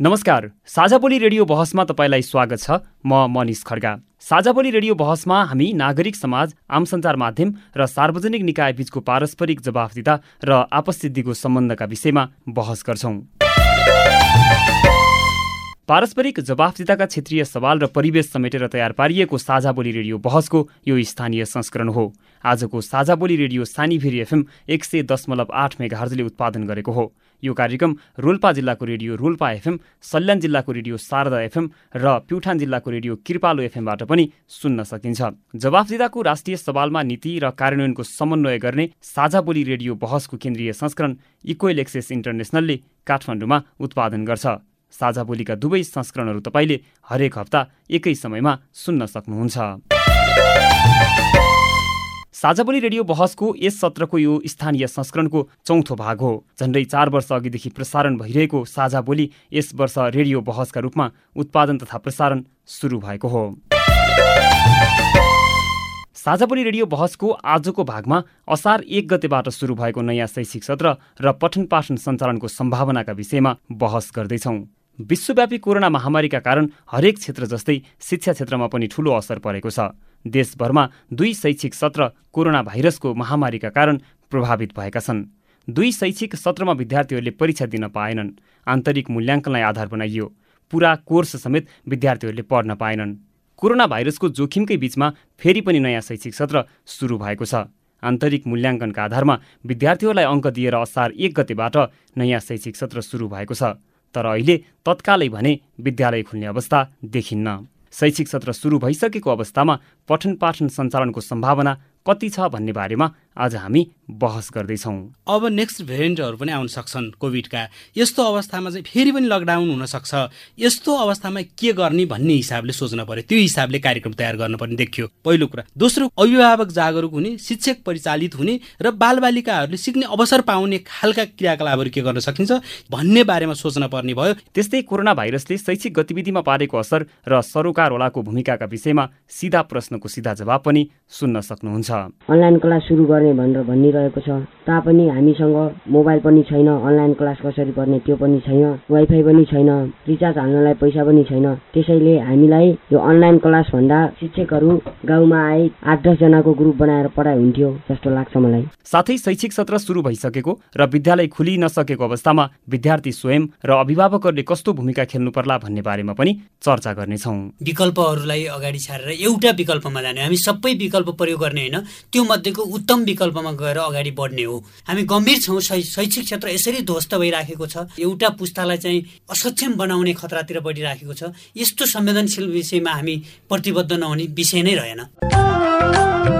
नमस्कार साझा बोली रेडियो बहसमा तपाईँलाई स्वागत छ। म मनिष खड्गा। साझा बोली रेडियो बहसमा हामी नागरिक समाज आम सञ्चार माध्यम र सार्वजनिक निकाय बीचको पारस्परिक जवाफदिता र आपसिद्धिको सम्बन्धका विषयमा बहस गर्छौँ। पारस्परिक जवाफदिताका क्षेत्रीय सवाल र परिवेश समेटेर तयार पारिएको साझा बोली रेडियो बहसको यो स्थानीय संस्करण हो। आजको साझा बोली रेडियो सानीभिरी एफएम एक सय दशमलव आठ मेघार्जले उत्पादन गरेको हो। यो कार्यक्रम रोल्पा जिल्लाको रेडियो रोल्पा एफएम सल्यान जिल्लाको रेडियो शारदा एफएम र प्युठान जिल्लाको रेडियो कृपालु एफएमबाट पनि सुन्न सकिन्छ। जवाफदिदाको राष्ट्रिय सवालमा नीति र कार्यान्वयनको समन्वय गर्ने साझा बोली रेडियो बहसको केन्द्रीय संस्करण इक्वेल एक्सेस इन्टरनेसनलले काठमाडौँमा उत्पादन गर्छ। साझा बोलीका दुवै संस्करणहरू तपाईँले हरेक हप्ता एकै समयमा सुन्न सक्नुहुन्छ। साझाबोली रेडियो बहसको यस सत्रको यो स्थानीय संस्करणको चौथो भाग हो झन्डै चार वर्ष अघिदेखि प्रसारण भइरहेको साझा बोली यस वर्ष रेडियो बहसका रूपमा उत्पादन तथा प्रसारण सुरु भएको हो। साझाबोली रेडियो बहसको आजको भागमा असार एक गतेबाट सुरु भएको नयाँ शैक्षिक सत्र र पठन पाठन सञ्चालनको सम्भावनाका विषयमा बहस गर्दैछौँ। विश्वव्यापी कोरोना महामारीका कारण हरेक क्षेत्र जस्तै शिक्षा क्षेत्रमा पनि ठूलो असर परेको छ। देशभरमा दुई शैक्षिक सत्र कोरोना भाइरसको महामारीका कारण प्रभावित भएका छन्। दुई शैक्षिक सत्रमा विद्यार्थीहरूले परीक्षा दिन पाएनन्। आन्तरिक मूल्याङ्कनलाई आधार बनाइयो। पुरा कोर्स समेत विद्यार्थीहरूले पढ्न पाएनन्। कोरोना भाइरसको जोखिमकै बीचमा फेरि पनि नयाँ शैक्षिक सत्र सुरु भएको छ। आन्तरिक मूल्याङ्कनका आधारमा विद्यार्थीहरूलाई अङ्क दिएर असार एक गतेबाट नयाँ शैक्षिक सत्र सुरु भएको छ। तर अहिले तत्कालै भने विद्यालय खुल्ने अवस्था देखिन्न। शैक्षिक सत्र सुरु भइसकेको अवस्थामा पठन पाठन सञ्चालनको सम्भावना कति छ भन्ने बारेमा आज हामी बहस गर्दैछौँ। अब नेक्स्ट भेरिएन्टहरू पनि आउन सक्छन् कोभिडका यस्तो अवस्थामा चाहिँ फेरि पनि लकडाउन हुनसक्छ यस्तो अवस्थामा के गर्ने भन्ने हिसाबले सोच्न पर्यो। त्यो हिसाबले कार्यक्रम तयार गर्नुपर्ने देखियो। पहिलो कुरा दोस्रो अभिभावक जागरुक हुने शिक्षक परिचालित हुने र बालबालिकाहरूले सिक्ने अवसर पाउने खालका क्रियाकलापहरू के गर्न सकिन्छ भन्ने बारेमा सोच्न पर्ने भयो। त्यस्तै कोरोना भाइरसले शैक्षिक गतिविधिमा पारेको असर र सरोकारवालाको भूमिकाका विषयमा सिधा प्रश्नको सिधा जवाब पनि सुन्न सक्नुहुन्छ। अनलाइन क्लास सुरु गर्ने भनेर भनिरहेको छ। तापनि हामीसँग मोबाइल पनि छैन अनलाइन क्लास कसरी गर्ने त्यो पनि छैन वाइफाई पनि छैन रिचार्ज हाल्नलाई पैसा पनि छैन। त्यसैले हामीलाई यो अनलाइन क्लास भन्दा शिक्षकहरू गाउँमा आए आठ दसजनाको ग्रुप बनाएर पढाइ हुन्थ्यो जस्तो लाग्छ मलाई। साथै शैक्षिक सत्र सुरु भइसकेको र विद्यालय खुलि नसकेको अवस्थामा विद्यार्थी स्वयं र अभिभावकहरूले कस्तो भूमिका खेल्नु पर्ला भन्ने बारेमा पनि चर्चा गर्नेछौँ। विकल्पहरूलाई अगाडि छाडेर एउटा विकल्पमा जाने। हामी सबै विकल्प प्रयोग गर्ने होइन त्यो मध्येको उत्तम विकल्पमा गएर अगाडि बढ्ने हो। हामी गम्भीर छौँ शैक्षिक क्षेत्र यसरी ध्वस्त भइराखेको छ। एउटा पुस्तालाई चाहिँ असक्षम बनाउने खतरातिर बढिराखेको छ। यस्तो संवेदनशील विषयमा हामी प्रतिबद्ध नहुने विषय नै रहेन।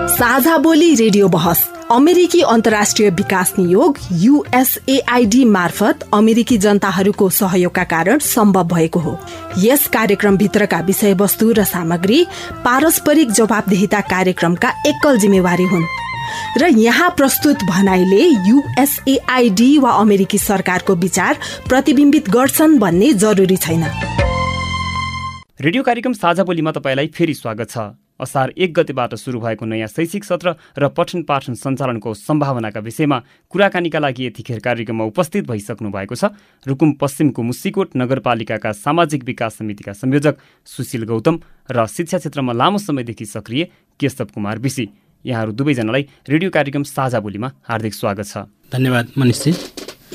साझा बोली रेडियो बहस अमेरिकी अन्तर्राष्ट्रिय विकास नियोग युएसएआईडी मार्फत अमेरिकी जनताहरूको सहयोगका कारण सम्भव भएको हो। यस कार्यक्रमभित्रका विषयवस्तु र सामग्री पारस्परिक जवाबदेहिता कार्यक्रमका एकल जिम्मेवारी हुन्। र यहाँ प्रस्तुत भनाइले युएसएआईडी वा अमेरिकी सरकारको विचार प्रतिबिम्बित गर्छन् भन्ने जरुरी छैन। रेडियो कार्यक्रम साझा बोलीमा तपाईँलाई फेरि स्वागत छ। असार एक गतेबाट सुरु भएको नयाँ शैक्षिक सत्र र पठन पाठन सञ्चालनको सम्भावनाका विषयमा कुराकानीका लागि यतिखेर कार्यक्रममा उपस्थित भइसक्नु भएको छ। रुकुम पश्चिमको मुसिकोट नगरपालिकाका सामाजिक विकास समितिका संयोजक सुशील गौतम र शिक्षा क्षेत्रमा लामो समयदेखि सक्रिय केशव कुमार विशी यहाँहरू दुवैजनालाई रेडियो कार्यक्रम साझा बोलीमा हार्दिक स्वागत छ। धन्यवाद मनिषी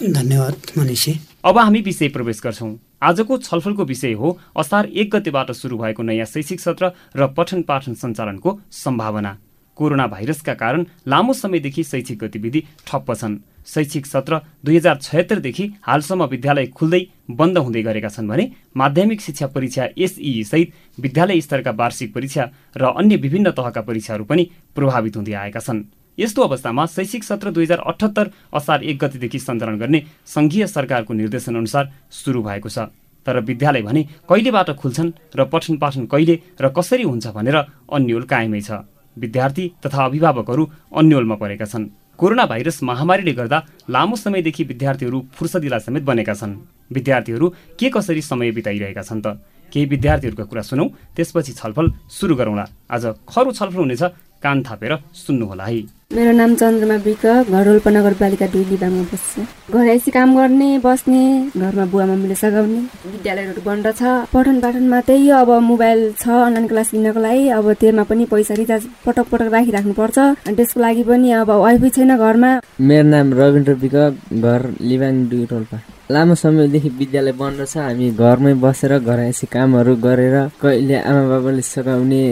धन्यवाद मनिषी। अब हामी विषय प्रवेश गर्छौँ। आजको छलफलको विषय हो असार एक गतेबाट सुरु भएको नयाँ शैक्षिक सत्र र पठन पाठन सञ्चालनको सम्भावना। कोरोना भाइरसका कारण लामो समयदेखि शैक्षिक गतिविधि ठप्प छन्। शैक्षिक सत्र दुई हजार छयत्तरदेखि हालसम्म विद्यालय खुल्दै बन्द हुँदै गरेका छन् भने माध्यमिक शिक्षा परीक्षा एसई सहित विद्यालय स्तरका वार्षिक परीक्षा र अन्य विभिन्न तहका परीक्षाहरू पनि प्रभावित हुँदै आएका छन्। यस्तो अवस्थामा शैक्षिक सत्र दुई हजार अठहत्तर असार एक गतिदेखि सञ्चालन गर्ने सङ्घीय सरकारको निर्देशन अनुसार सुरु भएको छ। तर विद्यालय भने कहिलेबाट खुल्छन् र पठन पाठन कहिले र कसरी हुन्छ भनेर अन्यल कायमै छ। विद्यार्थी तथा अभिभावकहरू अन्यलमा परेका छन्। कोरोना भाइरस महामारीले गर्दा लामो समयदेखि विद्यार्थीहरू फुर्सदिला समेत बनेका छन्। विद्यार्थीहरू के कसरी समय बिताइरहेका छन् त? केही विद्यार्थीहरूका कुरा सुनौ त्यसपछि छलफल सुरु गरौँला। आज खरो छलफल हुनेछ कान थापेर सुन्नुहोला है। मेरो नाम चन्द्रमा विक घर रोल्पा नगरपालिका दुई लिबाङमा बस्छु। घर आइसी काम गर्ने बस्ने घरमा बुवा मम्मीले सघाउने। विद्यालयहरू बन्द छ। पठन पाठनमा त्यही अब मोबाइल छ अनलाइन क्लास लिनको लागि अब त्यसमा पनि पैसा रिचार्ज पटक पटक राखिराख्नु पर्छ अनि त्यसको लागि पनि अब वाइफाई छैन घरमा। मेरो नाम रविन्द्र विक घर लिबाङ दुई रोल्पा। लामो समयदेखि विद्यालय बन्द छ। हामी घरमै बसेर घर आएपछि कामहरू गरेर कहिले आमा बाबाले सघाउने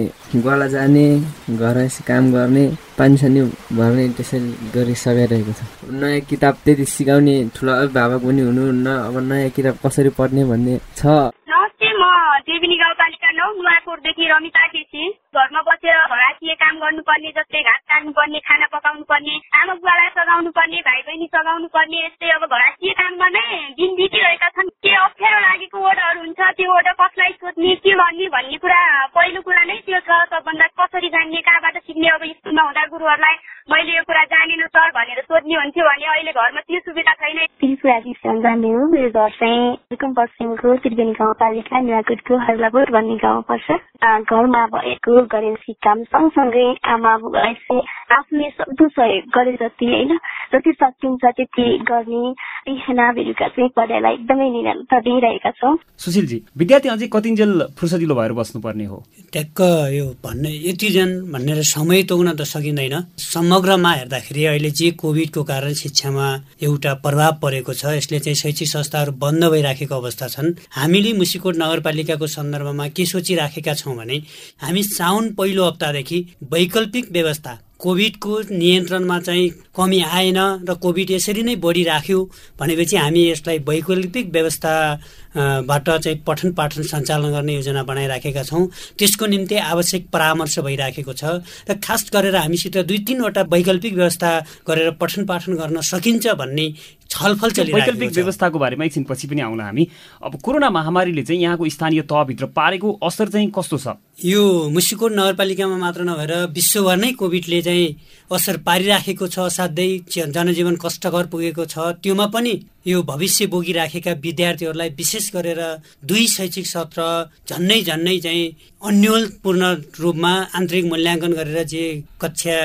गला जाने घर आएपछि काम गर्ने पानी सानी भर्ने त्यसरी गरी सघाइरहेको छ। नयाँ किताब त्यति सिकाउने ठुलो अभिभावक पनि हुनुहुन्न अब नयाँ किताब कसरी पढ्ने भन्ने छ। नमस्ते म गाउँपालिका नौ नुवाकोटदेखि रमिता केसी। घरमा बसेर घराँसिए काम गर्नुपर्ने जस्तै घाँस काट्नुपर्ने खाना पकाउनु पर्ने आमा बुवालाई सघाउनु पर्ने भाइ बहिनी सघाउनु पर्ने यस्तै अब घराँसिए काममा नै दिन बितिरहेका छन्। के अप्ठ्यारो लागेको वर्डहरू हुन्छ त्यो वर्ड कसलाई सोध्ने के गर्ने भन्ने कुरा पहिलो कुरा नै त्यो छ सबभन्दा कसरी जान्ने कहाँबाट सिक्ने अब स्कुलमा हुँदा गुरुहरूलाई मैले यो कुरा जानेन सर भनेर सोध्ने हुन्थ्यो भने अहिले घरमा त्यो सुविधा छैन। जान्ने हो मेरो घर चाहिँ रुकुम त्रिवेणी गाउँपालिका नुवाकोटको हर्लापुर भन्ने गाउँ पर्छ। घरमा भएको गरेपछि काम सँगसँगै आमा बुवालाई चाहिँ आफूले सक्दो सहयोग गरे जति होइन? जति सकिन्छ त्यति गर्ने बेलुका चाहिँ पढाइलाई एकदमै निरन्तर दिइरहेका छौँ। सुशीलजी विद्यार्थी अझै कतिन्जेल फुर्सदिलो भएर बस्नुपर्ने हो? ट्याक्क यो भन्ने यतिजन भनेर समय तोक्न त सकिँदैन। समग्रमा हेर्दाखेरि अहिले चाहिँ कोभिडको कारण शिक्षामा एउटा प्रभाव परेको छ यसले चाहिँ शैक्षिक संस्थाहरू बन्द भइराखेको अवस्था छन्। हामीले मुसिकोट नगरपालिकाको सन्दर्भमा के सोचिराखेका छौँ भने हामी साउन पहिलो हप्तादेखि वैकल्पिक व्यवस्था कोभिडको नियन्त्रणमा चाहिँ कमी आएन र कोभिड यसरी नै बढिराख्यो भनेपछि हामी यसलाई वैकल्पिक व्यवस्थाबाट चाहिँ पठन पाठन सञ्चालन गर्ने योजना बनाइराखेका छौँ। त्यसको निम्ति आवश्यक परामर्श भइराखेको छ र खास गरेर हामीसित दुई तिनवटा वैकल्पिक व्यवस्था गरेर पठन पाठन गर्न सकिन्छ भन्ने छलफल वैकल्पिक व्यवस्थाको बारेमा एकछिन पछि पनि आउला हामी। अब कोरोना महामारीले चाहिँ यहाँको स्थानीय तहभित्र पारेको असर चाहिँ कस्तो छ? यो मुसिकोट नगरपालिकामा मात्र नभएर विश्वभर नै कोभिडले चाहिँ असर पारिराखेको छ असाध्यै जनजीवन कष्टकर पुगेको छ। त्योमा पनि यो भविष्य बोकिराखेका विद्यार्थीहरूलाई विशेष गरेर दुई शैक्षिक सत्र झन्नै झन्नै चाहिँ अन्यलपूर्ण रूपमा आन्तरिक मूल्याङ्कन गरेर जे कक्षा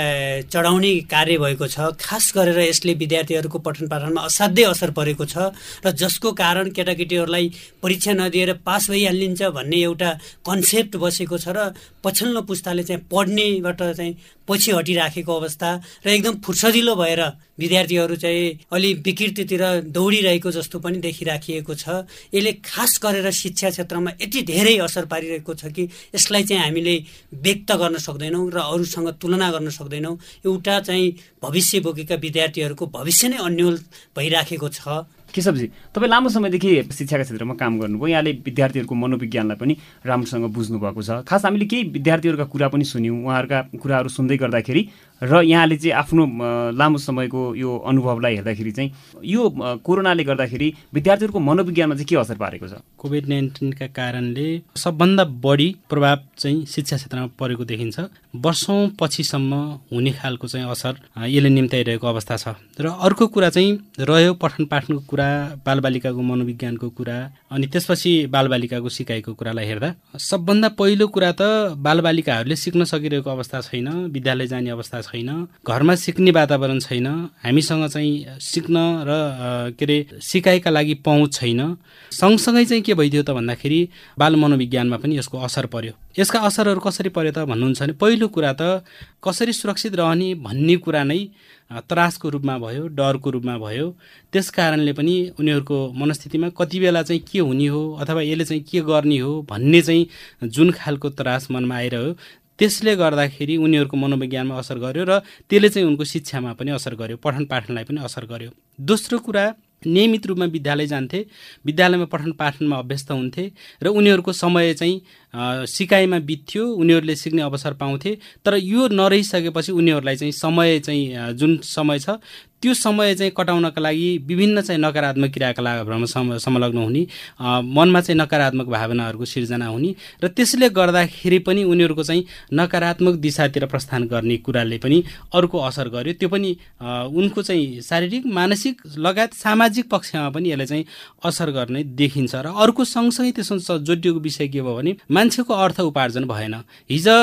चढाउने कार्य भएको छ खास गरेर यसले विद्यार्थीहरूको पठन पाठनमा असाध्यै असर परेको छ र जसको कारण केटाकेटीहरूलाई परीक्षा नदिएर पास भइहालिन्छ भन्ने एउटा कन्सेप्ट बसेको छ र पछिल्लो पुस्ताले चाहिँ पढ्नेबाट चाहिँ पछि हटिराखेको अवस्था र एकदम फुर्सदिलो भएर विद्यार्थीहरू चाहिँ अलि विकृतितिर दौडिरहेको जस्तो पनि देखिराखिएको छ। यसले खास गरेर शिक्षा क्षेत्रमा यति धेरै असर पारिरहेको छ कि यसलाई चाहिँ हामीले व्यक्त गर्न सक्दैनौँ र अरूसँग तुलना गर्न सक्दैनौँ। एउटा चाहिँ भविष्य बोकेका विद्यार्थीहरूको भविष्य नै अन्यल भइराखेको छ। केशवजी तपाईँ लामो समयदेखि शिक्षाका क्षेत्रमा काम गर्नुभयो। यहाँले विद्यार्थीहरूको मनोविज्ञानलाई पनि राम्रोसँग बुझ्नु भएको छ। खास हामीले केही विद्यार्थीहरूका कुरा पनि सुन्यौँ। उहाँहरूका कुराहरू सुन्दै गर्दाखेरि र यहाँले चाहिँ आफ्नो लामो समयको यो अनुभवलाई हेर्दाखेरि चाहिँ यो कोरोनाले गर्दाखेरि विद्यार्थीहरूको मनोविज्ञानमा चाहिँ के असर पारेको छ? कोभिड नाइन्टिनका कारणले सबभन्दा बढी प्रभाव चाहिँ शिक्षा क्षेत्रमा परेको देखिन्छ। वर्षौँ पछिसम्म हुने खालको चाहिँ असर यसले निम्ताइरहेको अवस्था छ। र अर्को कुरा चाहिँ रह्यो पठन पाठनको कुरा बालबालिकाको मनोविज्ञानको कुरा अनि त्यसपछि बालबालिकाको सिकाइको कुरालाई हेर्दा सबभन्दा पहिलो कुरा त बालबालिकाहरूले सिक्न सकिरहेको अवस्था छैन विद्यालय जाने अवस्था छैन घरमा सिक्ने वातावरण छैन हामीसँग चाहिँ सिक्न र के अरे सिकाइका लागि पहुँच छैन। सँगसँगै चाहिँ के भइदियो त भन्दाखेरि बाल मनोविज्ञानमा पनि यसको असर पर्यो। यसका असरहरू कसरी पर्यो त भन्नुहुन्छ भने पहिलो कुरा त कसरी सुरक्षित रहने भन्ने कुरा नै त्रासको रूपमा भयो डरको रूपमा भयो। त्यस कारणले पनि उनीहरूको मनस्थितिमा कति बेला चाहिँ के हुने हो अथवा यसले चाहिँ के गर्ने हो भन्ने चाहिँ जुन खालको त्रास मनमा आइरह्यो त्यसले गर्दाखेरि उनीहरूको मनोविज्ञानमा असर गर्यो र त्यसले चाहिँ उनको शिक्षामा पनि असर गर्यो पठन पाठनलाई पनि असर गर्यो। दोस्रो कुरा नियमित रूपमा विद्यालय जान्थे। विद्यालयमा पठन पाठनमा अभ्यस्त हुन्थे र उनीहरूको समय चाहिँ सिकाइमा बित्थ्यो उनीहरूले सिक्ने अवसर पाउँथे। तर यो नरहिसकेपछि उनीहरूलाई चाहिँ समय चाहिँ जुन समय छ त्यो समय चाहिँ कटाउनका लागि विभिन्न चाहिँ नकारात्मक क्रियाकलापहरूमा संलग्न हुने मनमा चाहिँ नकारात्मक भावनाहरूको सिर्जना हुने र त्यसले गर्दाखेरि पनि उनीहरूको चाहिँ नकारात्मक दिशातिर प्रस्थान गर्ने कुराले पनि अर्को असर गर्यो। त्यो पनि उनको चाहिँ शारीरिक मानसिक लगायत सामाजिक पक्षमा पनि यसले चाहिँ असर गर्ने देखिन्छ र अर्को सँगसँगै त्यसमा जोडिएको विषय के भयो भने मान्छेको अर्थ उपार्जन भएन। हिजो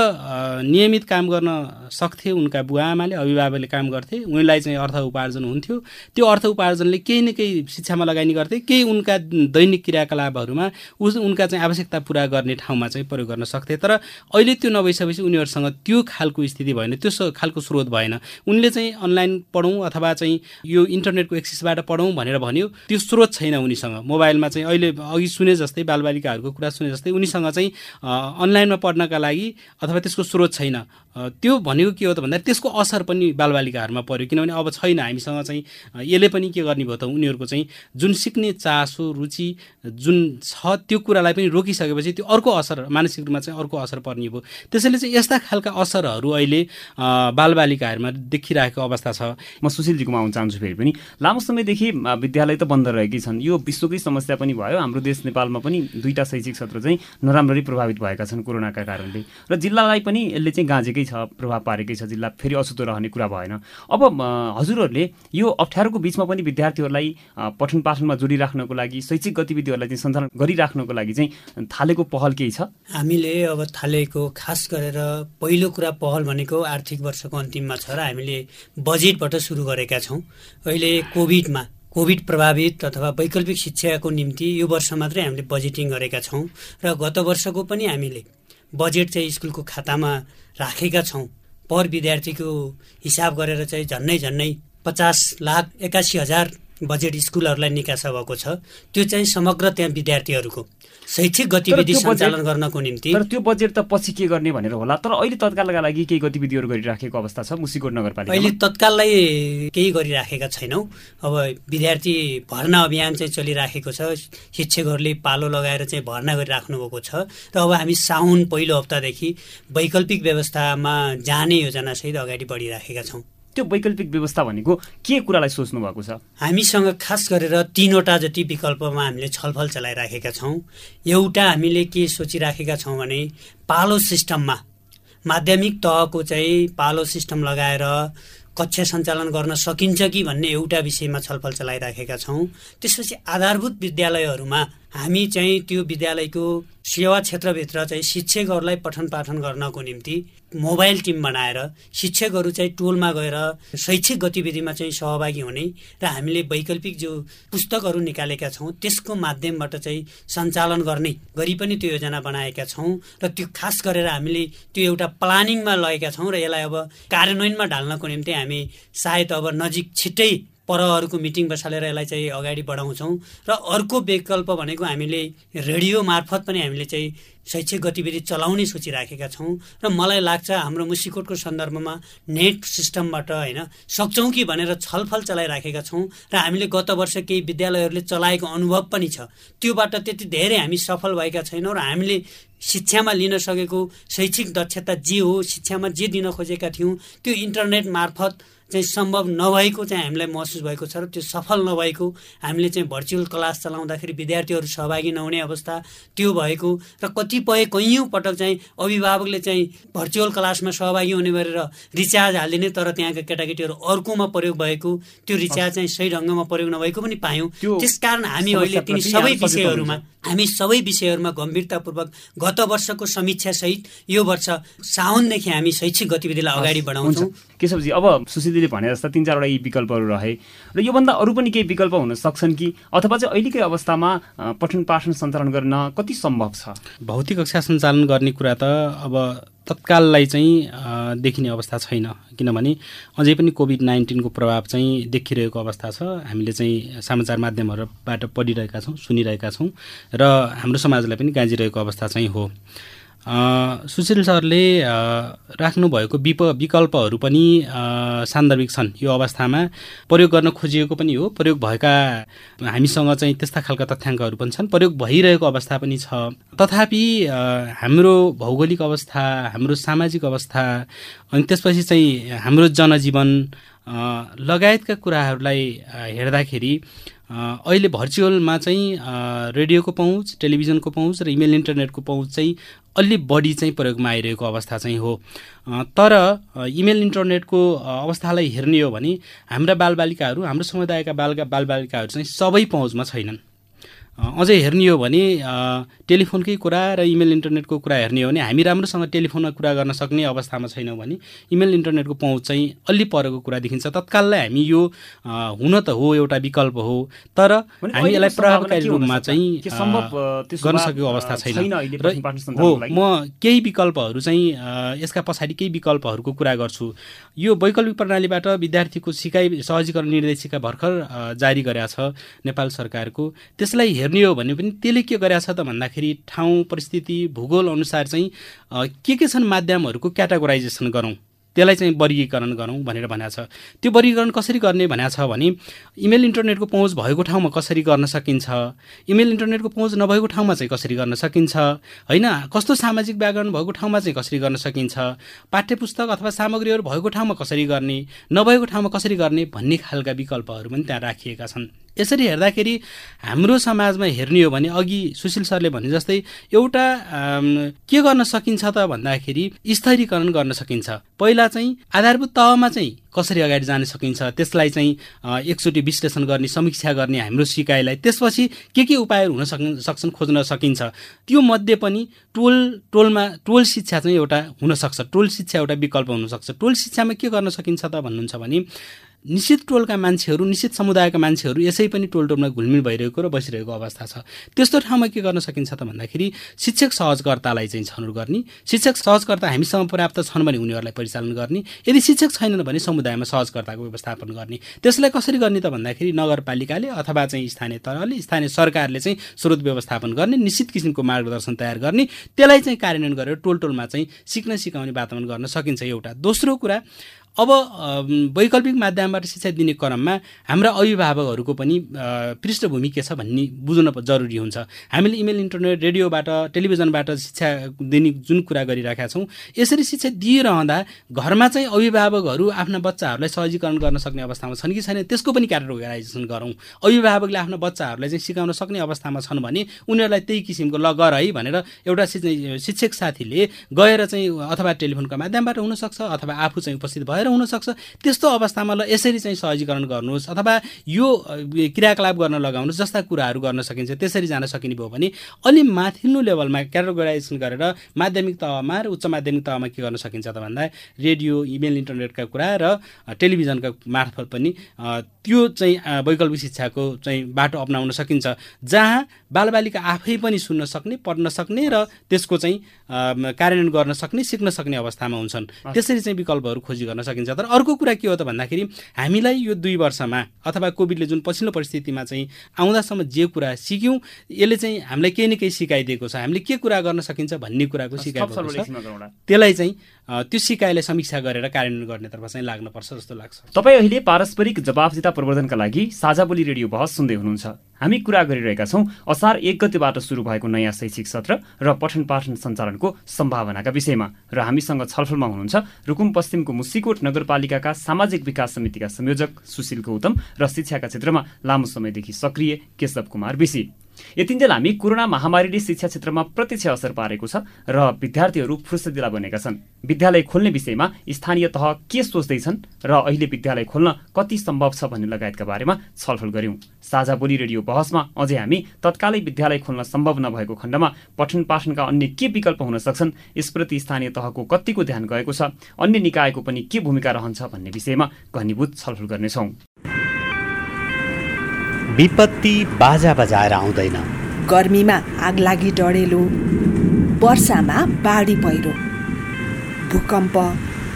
नियमित काम गर्न सक्थे उनका बुवा आमाले अभिभावकले काम गर्थे उनीलाई चाहिँ अर्थ उपार्जन हुन्थ्यो। त्यो अर्थ उपार्जनले केही न केही शिक्षामा लगानी गर्थे केही उनका दैनिक क्रियाकलापहरूमा उस उनका चाहिँ आवश्यकता पुरा गर्ने ठाउँमा चाहिँ प्रयोग गर्न सक्थे। तर अहिले त्यो नभइसकेपछि उनीहरूसँग त्यो खालको स्थिति भएन त्यो खालको स्रोत भएन। उनले चाहिँ अनलाइन पढौँ अथवा चाहिँ यो इन्टरनेटको एक्सेसबाट पढौँ भनेर भन्यो त्यो स्रोत छैन उनीसँग। मोबाइलमा चाहिँ अहिले अघि सुने जस्तै बालबालिकाहरूको कुरा सुने जस्तै उनीसँग चाहिँ अनलाइनमा पढ्नका लागि अथवा त्यसको स्रोत छैन। त्यो भनेको के हो त भन्दा त्यसको असर पनि बालबालिकाहरूमा पऱ्यो किनभने अब छैन हामीसँग चाहिँ यसले पनि के गर्ने भयो त उनीहरूको चाहिँ जुन सिक्ने चासो रुचि जुन छ त्यो कुरालाई पनि रोकिसकेपछि त्यो अर्को असर मानसिक रूपमा चाहिँ अर्को असर पर्ने भयो। त्यसैले चाहिँ यस्ता खालका असरहरू अहिले बालबालिकाहरूमा देखिरहेको अवस्था छ। म सुशीलजीकोमा आउन चाहन्छु फेरि पनि। लामो समयदेखि विद्यालय त बन्द रहेकै छन्। यो विश्वकै समस्या पनि भयो। हाम्रो देश नेपालमा पनि दुईवटा शैक्षिक सत्र चाहिँ नराम्ररी प्रभावित भएका छन् कोरोनाका कारणले। र जिल्लालाई पनि यसले चाहिँ गाँजेकै पारेकै छ प्रभाव पारेकै छ जिल्ला फेरि अछुतो रहने कुरा भएन। अब हजुरहरूले यो अप्ठ्यारोको बिचमा पनि विद्यार्थीहरूलाई पठन पाठनमा जोडिराख्नको लागि शैक्षिक गतिविधिहरूलाई चाहिँ सञ्चालन गरिराख्नको लागि चाहिँ थालेको पहल केही छ? हामीले अब थालेको खास गरेर पहिलो कुरा पहल भनेको आर्थिक वर्षको अन्तिममा छ र हामीले बजेटबाट सुरु गरेका छौँ। अहिले कोभिडमा कोभिड प्रभावित अथवा वैकल्पिक शिक्षाको निम्ति यो वर्ष मात्रै हामीले बजेटिङ गरेका छौँ र गत वर्षको पनि हामीले बजेट चाहिँ स्कुलको खातामा राखेका छौँ। पर विद्यार्थीको हिसाब गरेर चाहिँ झन्नै झन्नै पचास लाख एकासी हजार बजेट स्कुलहरूलाई निकासा भएको छ। त्यो चाहिँ समग्र त्यहाँ विद्यार्थीहरूको शैक्षिक गतिविधि सञ्चालन गर्नको निम्ति तर त्यो बजेट त पछि के गर्ने भनेर होला? तर अहिले तत्कालका लागि केही गतिविधिहरू गरिराखेको अवस्था छ मुसिकोट नगरपालिका अहिले तत्काललाई केही गरिराखेका छैनौँ। अब विद्यार्थी भर्ना अभियान चाहिँ चलिराखेको छ। शिक्षकहरूले पालो लगाएर चाहिँ भर्ना गरिराख्नु भएको छ। र अब हामी साउन पहिलो हप्तादेखि वैकल्पिक व्यवस्थामा जाने योजनासहित अगाडि बढिराखेका छौँ। त्यो वैकल्पिक व्यवस्था भनेको के कुरालाई सोच्नु भएको छ? हामीसँग खास गरेर तिनवटा जति विकल्पमा हामीले छलफल चलाइराखेका छौँ एउटा हामीले के सोचिराखेका छौँ भने पालो सिस्टममा माध्यमिक तहको चाहिँ पालो सिस्टम लगाएर कक्षा सञ्चालन गर्न सकिन्छ कि भन्ने एउटा विषयमा छलफल चलाइराखेका छौँ। त्यसपछि आधारभूत विद्यालयहरूमा हामी चाहिँ त्यो विद्यालयको सेवा क्षेत्रभित्र चाहिँ शिक्षकहरूलाई पठन पाठन गर्नको निम्ति मोबाइल टिम बनाएर शिक्षकहरू चाहिँ टोलमा गएर शैक्षिक गतिविधिमा चाहिँ सहभागी हुने र हामीले वैकल्पिक जो पुस्तकहरू निकालेका छौँ त्यसको माध्यमबाट चाहिँ सञ्चालन गर्ने गरी पनि त्यो योजना बनाएका छौँ र त्यो खास गरेर हामीले त्यो एउटा प्लानिङमा लगेका छौँ र यसलाई अब कार्यान्वयनमा ढाल्नको निम्ति हामी सायद अब नजिक छिट्टै परहरूको मिटिङ बसालेर यसलाई चाहिँ अगाडि बढाउँछौँ। र अर्को विकल्प भनेको हामीले रेडियो मार्फत पनि हामीले चाहिँ शैक्षिक गतिविधि चलाउने सोचिराखेका छौँ। र मलाई लाग्छ हाम्रो मुसिकोटको सन्दर्भमा नेट सिस्टमबाट होइन सक्छौँ कि भनेर छलफल चलाइराखेका छौँ र हामीले गत वर्ष केही विद्यालयहरूले चलाएको अनुभव पनि छ। त्योबाट त्यति धेरै हामी सफल भएका छैनौँ र हामीले शिक्षामा लिन सकेको शैक्षिक दक्षता जे हो शिक्षामा जे दिन खोजेका थियौँ त्यो इन्टरनेट मार्फत चाहिँ सम्भव नभएको चाहिँ हामीलाई महसुस भएको छ र त्यो सफल नभएको हामीले चाहिँ भर्चुअल क्लास चलाउँदाखेरि विद्यार्थीहरू सहभागी नहुने अवस्था त्यो भएको र कतिपय कैयौँ पटक चाहिँ अभिभावकले चाहिँ भर्चुअल क्लासमा सहभागी हुने गरेर रिचार्ज हालिदिने तर त्यहाँका केटाकेटीहरू अर्कोमा प्रयोग भएको त्यो रिचार्ज चाहिँ सही ढङ्गमा प्रयोग नभएको पनि पायौँ। त्यसकारण हामी अहिले तिनी सबै विषयहरूमा हामी सबै विषयहरूमा गम्भीरतापूर्वक गत वर्षको समीक्षा सहित यो वर्ष साउनदेखि हामी शैक्षिक गतिविधिलाई अगाडि बढाउँछौँ। केशवजी अब सुशीलजीले भने जस्ता तिन चारवटा यी विकल्पहरू रहे। र योभन्दा अरू पनि केही विकल्प हुन सक्छन् कि? अथवा चाहिँ अहिलेकै अवस्थामा पठन पाठन सञ्चालन गर्न कति सम्भव छ? भौतिक कक्षा सञ्चालन गर्ने कुरा त अब तत्काललाई चाहिँ देखिने अवस्था छैन। किनभने अझै पनि कोभिड नाइन्टिनको प्रभाव चाहिँ देखिरहेको अवस्था छ। हामीले चाहिँ समाचार माध्यमहरूबाट पढिरहेका छौँ सुनिरहेका छौँ। र हाम्रो समाजलाई पनि गाँजिरहेको अवस्था चाहिँ हो। सुशील सरले राख्नुभएको विप विकल्पहरू पनि सान्दर्भिक छन् यो अवस्थामा। प्रयोग गर्न खोजिएको पनि हो। प्रयोग भएका हामीसँग चाहिँ त्यस्ता खालका तथ्याङ्कहरू पनि छन्। प्रयोग भइरहेको अवस्था पनि छ। तथापि हाम्रो भौगोलिक अवस्था हाम्रो सामाजिक अवस्था अनि त्यसपछि चाहिँ हाम्रो जनजीवन लगायतका कुराहरूलाई हेर्दाखेरि अहिले भर्चुअलमा चाहिँ रेडियोको पहुँच टेलिभिजनको पहुँच र इमेल इन्टरनेटको पहुँच चाहिँ अलि बढी चाहिँ प्रयोगमा आइरहेको अवस्था चाहिँ हो। तर इमेल इन्टरनेटको अवस्थालाई हेर्ने हो भने हाम्रा बालबालिकाहरू हाम्रो समुदायका बाल बालबालिकाहरू चाहिँ सबै पहुँचमा छैनन्। अझै हेर्ने हो भने टेलिफोनकै कुरा र इमेल इन्टरनेटको कुरा हेर्ने हो भने हामी राम्रोसँग टेलिफोनमा कुरा गर्न सक्ने अवस्थामा छैनौँ भने इमेल इन्टरनेटको पहुँच चाहिँ अलि परेको कुरा देखिन्छ। तत्काललाई हामी यो हुन त हो एउटा विकल्प हो तर हामी यसलाई प्रभावकारी रूपमा चाहिँ गर्न सकेको अवस्था छैन। र हो म केही विकल्पहरू चाहिँ यसका पछाडि केही विकल्पहरूको कुरा गर्छु। यो वैकल्पिक प्रणालीबाट विद्यार्थीको सिकाइ सहजीकरण निर्देशिका भर्खर जारी गरेका छ नेपाल सरकारको। त्यसलाई हेर्ने हो भने पनि त्यसले के गरेछ त भन्दाखेरि ठाउँ परिस्थिति भूगोल अनुसार चाहिँ के के छन् माध्यमहरूको क्याटागोराइजेसन गरौँ? त्यसलाई चाहिँ वर्गीकरण गरौँ भनेर भनेको छ। त्यो वर्गीकरण कसरी गर्ने भनेको छ भने इमेल इन्टरनेटको पहुँच भएको ठाउँमा कसरी गर्न सकिन्छ? इमेल इन्टरनेटको पहुँच नभएको ठाउँमा चाहिँ कसरी गर्न सकिन्छ? होइन कस्तो सामाजिक व्याकरण भएको ठाउँमा चाहिँ कसरी गर्न सकिन्छ? पाठ्य पुस्तक अथवा सामग्रीहरू भएको ठाउँमा कसरी गर्ने? नभएको ठाउँमा कसरी गर्ने भन्ने खालका विकल्पहरू पनि त्यहाँ राखिएका छन्। यसरी हेर्दाखेरि हाम्रो समाजमा हेर्ने हो भने अघि सुशील सरले भने जस्तै एउटा के गर्न सकिन्छ त भन्दाखेरि स्तरीकरण गर्न सकिन्छ। पहिला चाहिँ आधारभूत तहमा चाहिँ कसरी अगाडि जान सकिन्छ? त्यसलाई चाहिँ एकचोटि विश्लेषण गर्ने समीक्षा गर्ने हाम्रो सिकाइलाई त्यसपछि के के उपायहरू हुन सक् सक्छन् खोज्न सकिन्छ? त्यो मध्ये पनि टोल टोलमा टोल शिक्षा चाहिँ एउटा हुनसक्छ। टोल शिक्षा एउटा विकल्प हुनसक्छ। टोल शिक्षामा के गर्न सकिन्छ त भन्नुहुन्छ भने निश्चित टोलका मान्छेहरू निश्चित समुदायका मान्छेहरू यसै पनि टोल टोलमा घुलमिल भइरहेको र बसिरहेको अवस्था छ। त्यस्तो ठाउँमा के गर्न सकिन्छ त भन्दाखेरि शिक्षक सहजकर्तालाई चाहिँ छनौट गर्ने शिक्षक सहजकर्ता हामीसँग पर्याप्त छन् भने उनीहरूलाई परिचालन गर्ने यदि शिक्षक छैनन् भने समुदायमा सहजकर्ताको व्यवस्थापन गर्ने। त्यसलाई कसरी गर्ने त भन्दाखेरि नगरपालिकाले अथवा चाहिँ स्थानीय तहले स्थानीय सरकारले चाहिँ स्रोत व्यवस्थापन गर्ने निश्चित किसिमको मार्गदर्शन तयार गर्ने त्यसलाई चाहिँ कार्यान्वयन गरेर टोल टोलमा चाहिँ सिक्न सिकाउने वातावरण गर्न सकिन्छ एउटा। दोस्रो कुरा अब वैकल्पिक माध्यमबाट शिक्षा दिने क्रममा हाम्रा अभिभावकहरूको पनि पृष्ठभूमि के छ भन्ने बुझ्न जरुरी हुन्छ। हामीले इमेल इन्टरनेट रेडियोबाट टेलिभिजनबाट शिक्षा दिने जुन कुरा गरिरहेका छौँ यसरी शिक्षा दिइरहँदा घरमा चाहिँ अभिभावकहरू आफ्ना बच्चाहरूलाई सहजीकरण गर्न सक्ने अवस्थामा छन् कि छैन त्यसको पनि क्याटेगोराइजेसन गरौँ। अभिभावकले आफ्ना बच्चाहरूलाई चाहिँ सिकाउन सक्ने अवस्थामा छन् भने उनीहरूलाई त्यही किसिमको ल है भनेर एउटा शिक्षक साथीले गएर चाहिँ अथवा टेलिफोनको माध्यमबाट हुनसक्छ अथवा आफू चाहिँ उपस्थित भएर भएर हुनसक्छ। त्यस्तो अवस्थामा ल यसरी चाहिँ सहजीकरण गर्नुहोस् अथवा यो क्रियाकलाप गर्न लगाउनुहोस् जस्ता कुराहरू गर्न सकिन्छ त्यसरी जान सकिने भयो भने अलि माथिल्लो लेभलमा क्याटेगोराइजेसन गरेर माध्यमिक तहमा र उच्च माध्यमिक तहमा के गर्न सकिन्छ त भन्दा रेडियो इमेल इन्टरनेटका कुरा र टेलिभिजनका मार्फत पनि त्यो चाहिँ वैकल्पिक शिक्षाको चाहिँ बाटो अप्नाउन सकिन्छ जहाँ बालबालिका आफै पनि सुन्न सक्ने पढ्न सक्ने र त्यसको चाहिँ कार्यान्वयन गर्न सक्ने सिक्न सक्ने अवस्थामा हुन्छन्। त्यसरी चाहिँ विकल्पहरू खोजी गर्न सकिन्छ। तर अर्को कुरा के हो त भन्दाखेरि हामीलाई यो दुई वर्षमा अथवा कोभिडले जुन पछिल्लो परिस्थितिमा चाहिँ आउँदासम्म जे कुरा सिक्यौँ यसले चाहिँ हामीलाई केही न केही सिकाइदिएको छ। हामीले के कुरा गर्न सकिन्छ भन्ने कुराको छ। त्यसलाई चाहिँ त्यो सिकाइलाई समीक्षा गरेर कार्यान्वयन गर्नेतर्फ चाहिँ लाग्नुपर्छ जस्तो लाग्छ। तपाईँ अहिले पारस्परिक जवाफदिता प्रवर्धनका लागि साझा बोली रेडियो बहस सुन्दै हुनुहुन्छ। हामी कुरा गरिरहेका छौँ असार एक गतिबाट सुरु भएको नयाँ शैक्षिक सत्र र पठन पाठन सञ्चालनको सम्भावनाका विषयमा र हामीसँग छलफलमा हुनुहुन्छ रुकुम पश्चिमको मुसिकोट नगरपालिकाका सामाजिक विकास समितिका संयोजक सुशील गौतम र शिक्षाका क्षेत्रमा लामो समयदेखि सक्रिय केशव कुमार विशी यतिन्जेल हामी कोरोना महामारीले शिक्षा क्षेत्रमा प्रत्यक्ष असर पारेको छ र विद्यार्थीहरू फुर्सदिला बनेका छन्। विद्यालय खोल्ने विषयमा स्थानीय तह के सोच्दैछन् र अहिले विद्यालय खोल्न कति सम्भव छ भन्ने लगायतका बारेमा छलफल गर्यौं। साझा बोली रेडियो बहसमा अझै हामी तत्कालै विद्यालय खोल्न सम्भव नभएको खण्डमा पठन पाठनका अन्य के विकल्प हुन सक्छन् यसप्रति स्थानीय तहको कतिको ध्यान गएको छ अन्य निकायको पनि के भूमिका रहन्छ भन्ने विषयमा घनीभूत छलफल गर्नेछौँ। विपत्ति बाजा बजाएर आउँदैन। गर्मीमा आगलागी डढेलो वर्षामा बाढी पहिरो भूकम्प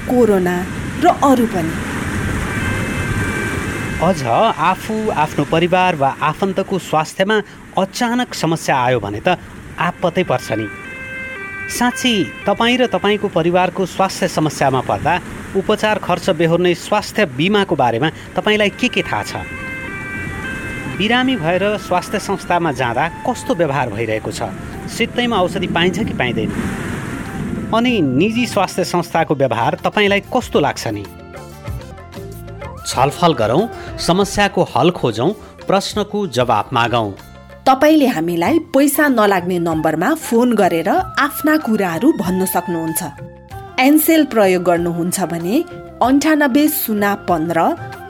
कोरोना र अरू पनि। अझ आफू आफ्नो परिवार वा आफन्तको स्वास्थ्यमा अचानक समस्या आयो भने त आपतै पर्छ नि। साँच्ची तपाईँ र तपाईँको परिवारको स्वास्थ्य समस्यामा पर्दा उपचार खर्च बेहोर्ने स्वास्थ्य बिमाको बारेमा तपाईँलाई के के थाहा छ? बिरामी भएर स्वास्थ्य संस्थामा जाँदा कस्तो व्यवहार भइरहेको छ? सित्तैमा औषधि पाइन्छ कि पाइँदैन? अनि निजी स्वास्थ्य संस्थाको व्यवहार तपाईँलाई कस्तो लाग्छ नि? छलफल गरौँ समस्याको हल खोजौँ प्रश्नको जवाफ मागौँ। तपाईँले हामीलाई पैसा नलाग्ने नम्बरमा फोन गरेर आफ्ना कुराहरू भन्न सक्नुहुन्छ। एनसेल प्रयोग गर्नुहुन्छ भने अन्ठानब्बे शून्य पन्ध्र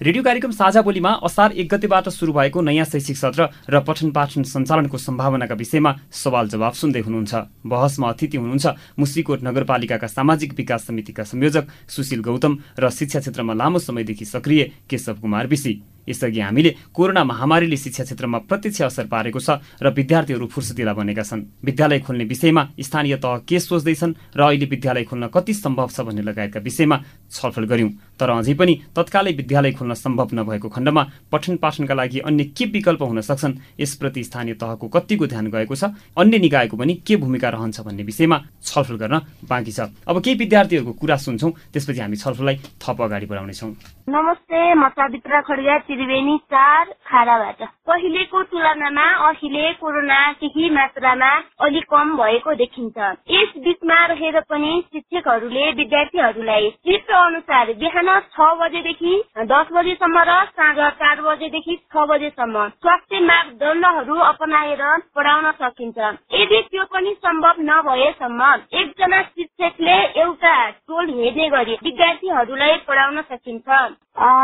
रेडियो कार्यक्रम साझा बोलीमा असार एक गतेबाट सुरु भएको नयाँ शैक्षिक सत्र र पठन पाठन सञ्चालनको सम्भावनाका विषयमा सवाल जवाब सुन्दै हुनुहुन्छ। बहसमा अतिथि हुनुहुन्छ मुसीकोट नगरपालिकाका सामाजिक विकास समितिका संयोजक सुशील गौतम र शिक्षा क्षेत्रमा लामो समयदेखि सक्रिय केशव कुमार विशी यसअघि हामीले कोरोना महामारीले शिक्षा क्षेत्रमा प्रत्यक्ष असर पारेको छ र विद्यार्थीहरू फुर्सदिला बनेका छन्। विद्यालय खोल्ने विषयमा स्थानीय तह के सोच्दैछन् र अहिले विद्यालय खोल्न कति सम्भव छ भन्ने लगायतका विषयमा छलफल गर्यौं तर अझै पनि तत्कालै विद्यालय खोल्न सम्भव नभएको खण्डमा पठन पाठनका लागि अन्य के विकल्प हुन सक्छन् यसप्रति स्थानीय तहको कतिको ध्यान गएको छ अन्य निकायको पनि के भूमिका रहन्छ भन्ने विषयमा छलफल गर्न बाँकी छ। अब केही विद्यार्थीहरूको कुरा सुन्छौँ त्यसपछि हामी छलफललाई थप अगाडि बढाउनेछौँ। नमस्ते म सावित्रा खड्गा त्रिवेणी चार खाडाबाट पहिलेको तुलनामा अहिले कोरोना केही मात्रामा अलिक कम भएको देखिन्छ। यस बिचमा रहेर पनि शिक्षकहरूले विद्यार्थीहरूलाई चित्र अनुसार बिहान छ बजेदेखि दस बजेसम्म र साँझ चार बजेदेखि छ बजेसम्म स्वास्थ्य मापदण्डहरू अपनाएर पढाउन सकिन्छ। यदि त्यो पनि सम्भव नभएसम्म एकजना शिक्षकले एउटा टोल हेर्ने गरी विद्यार्थीहरूलाई पढाउन सकिन्छ।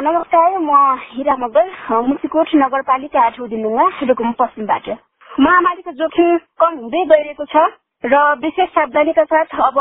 नमस्कार म हिरा मगर मुसिकोट नगरपालिका आठौँ दिनुमा रुकुम पश्चिमबाट। महामारीको जोखिम कम हुँदै गइरहेको छ। र विशेष सावधानीका साथ अब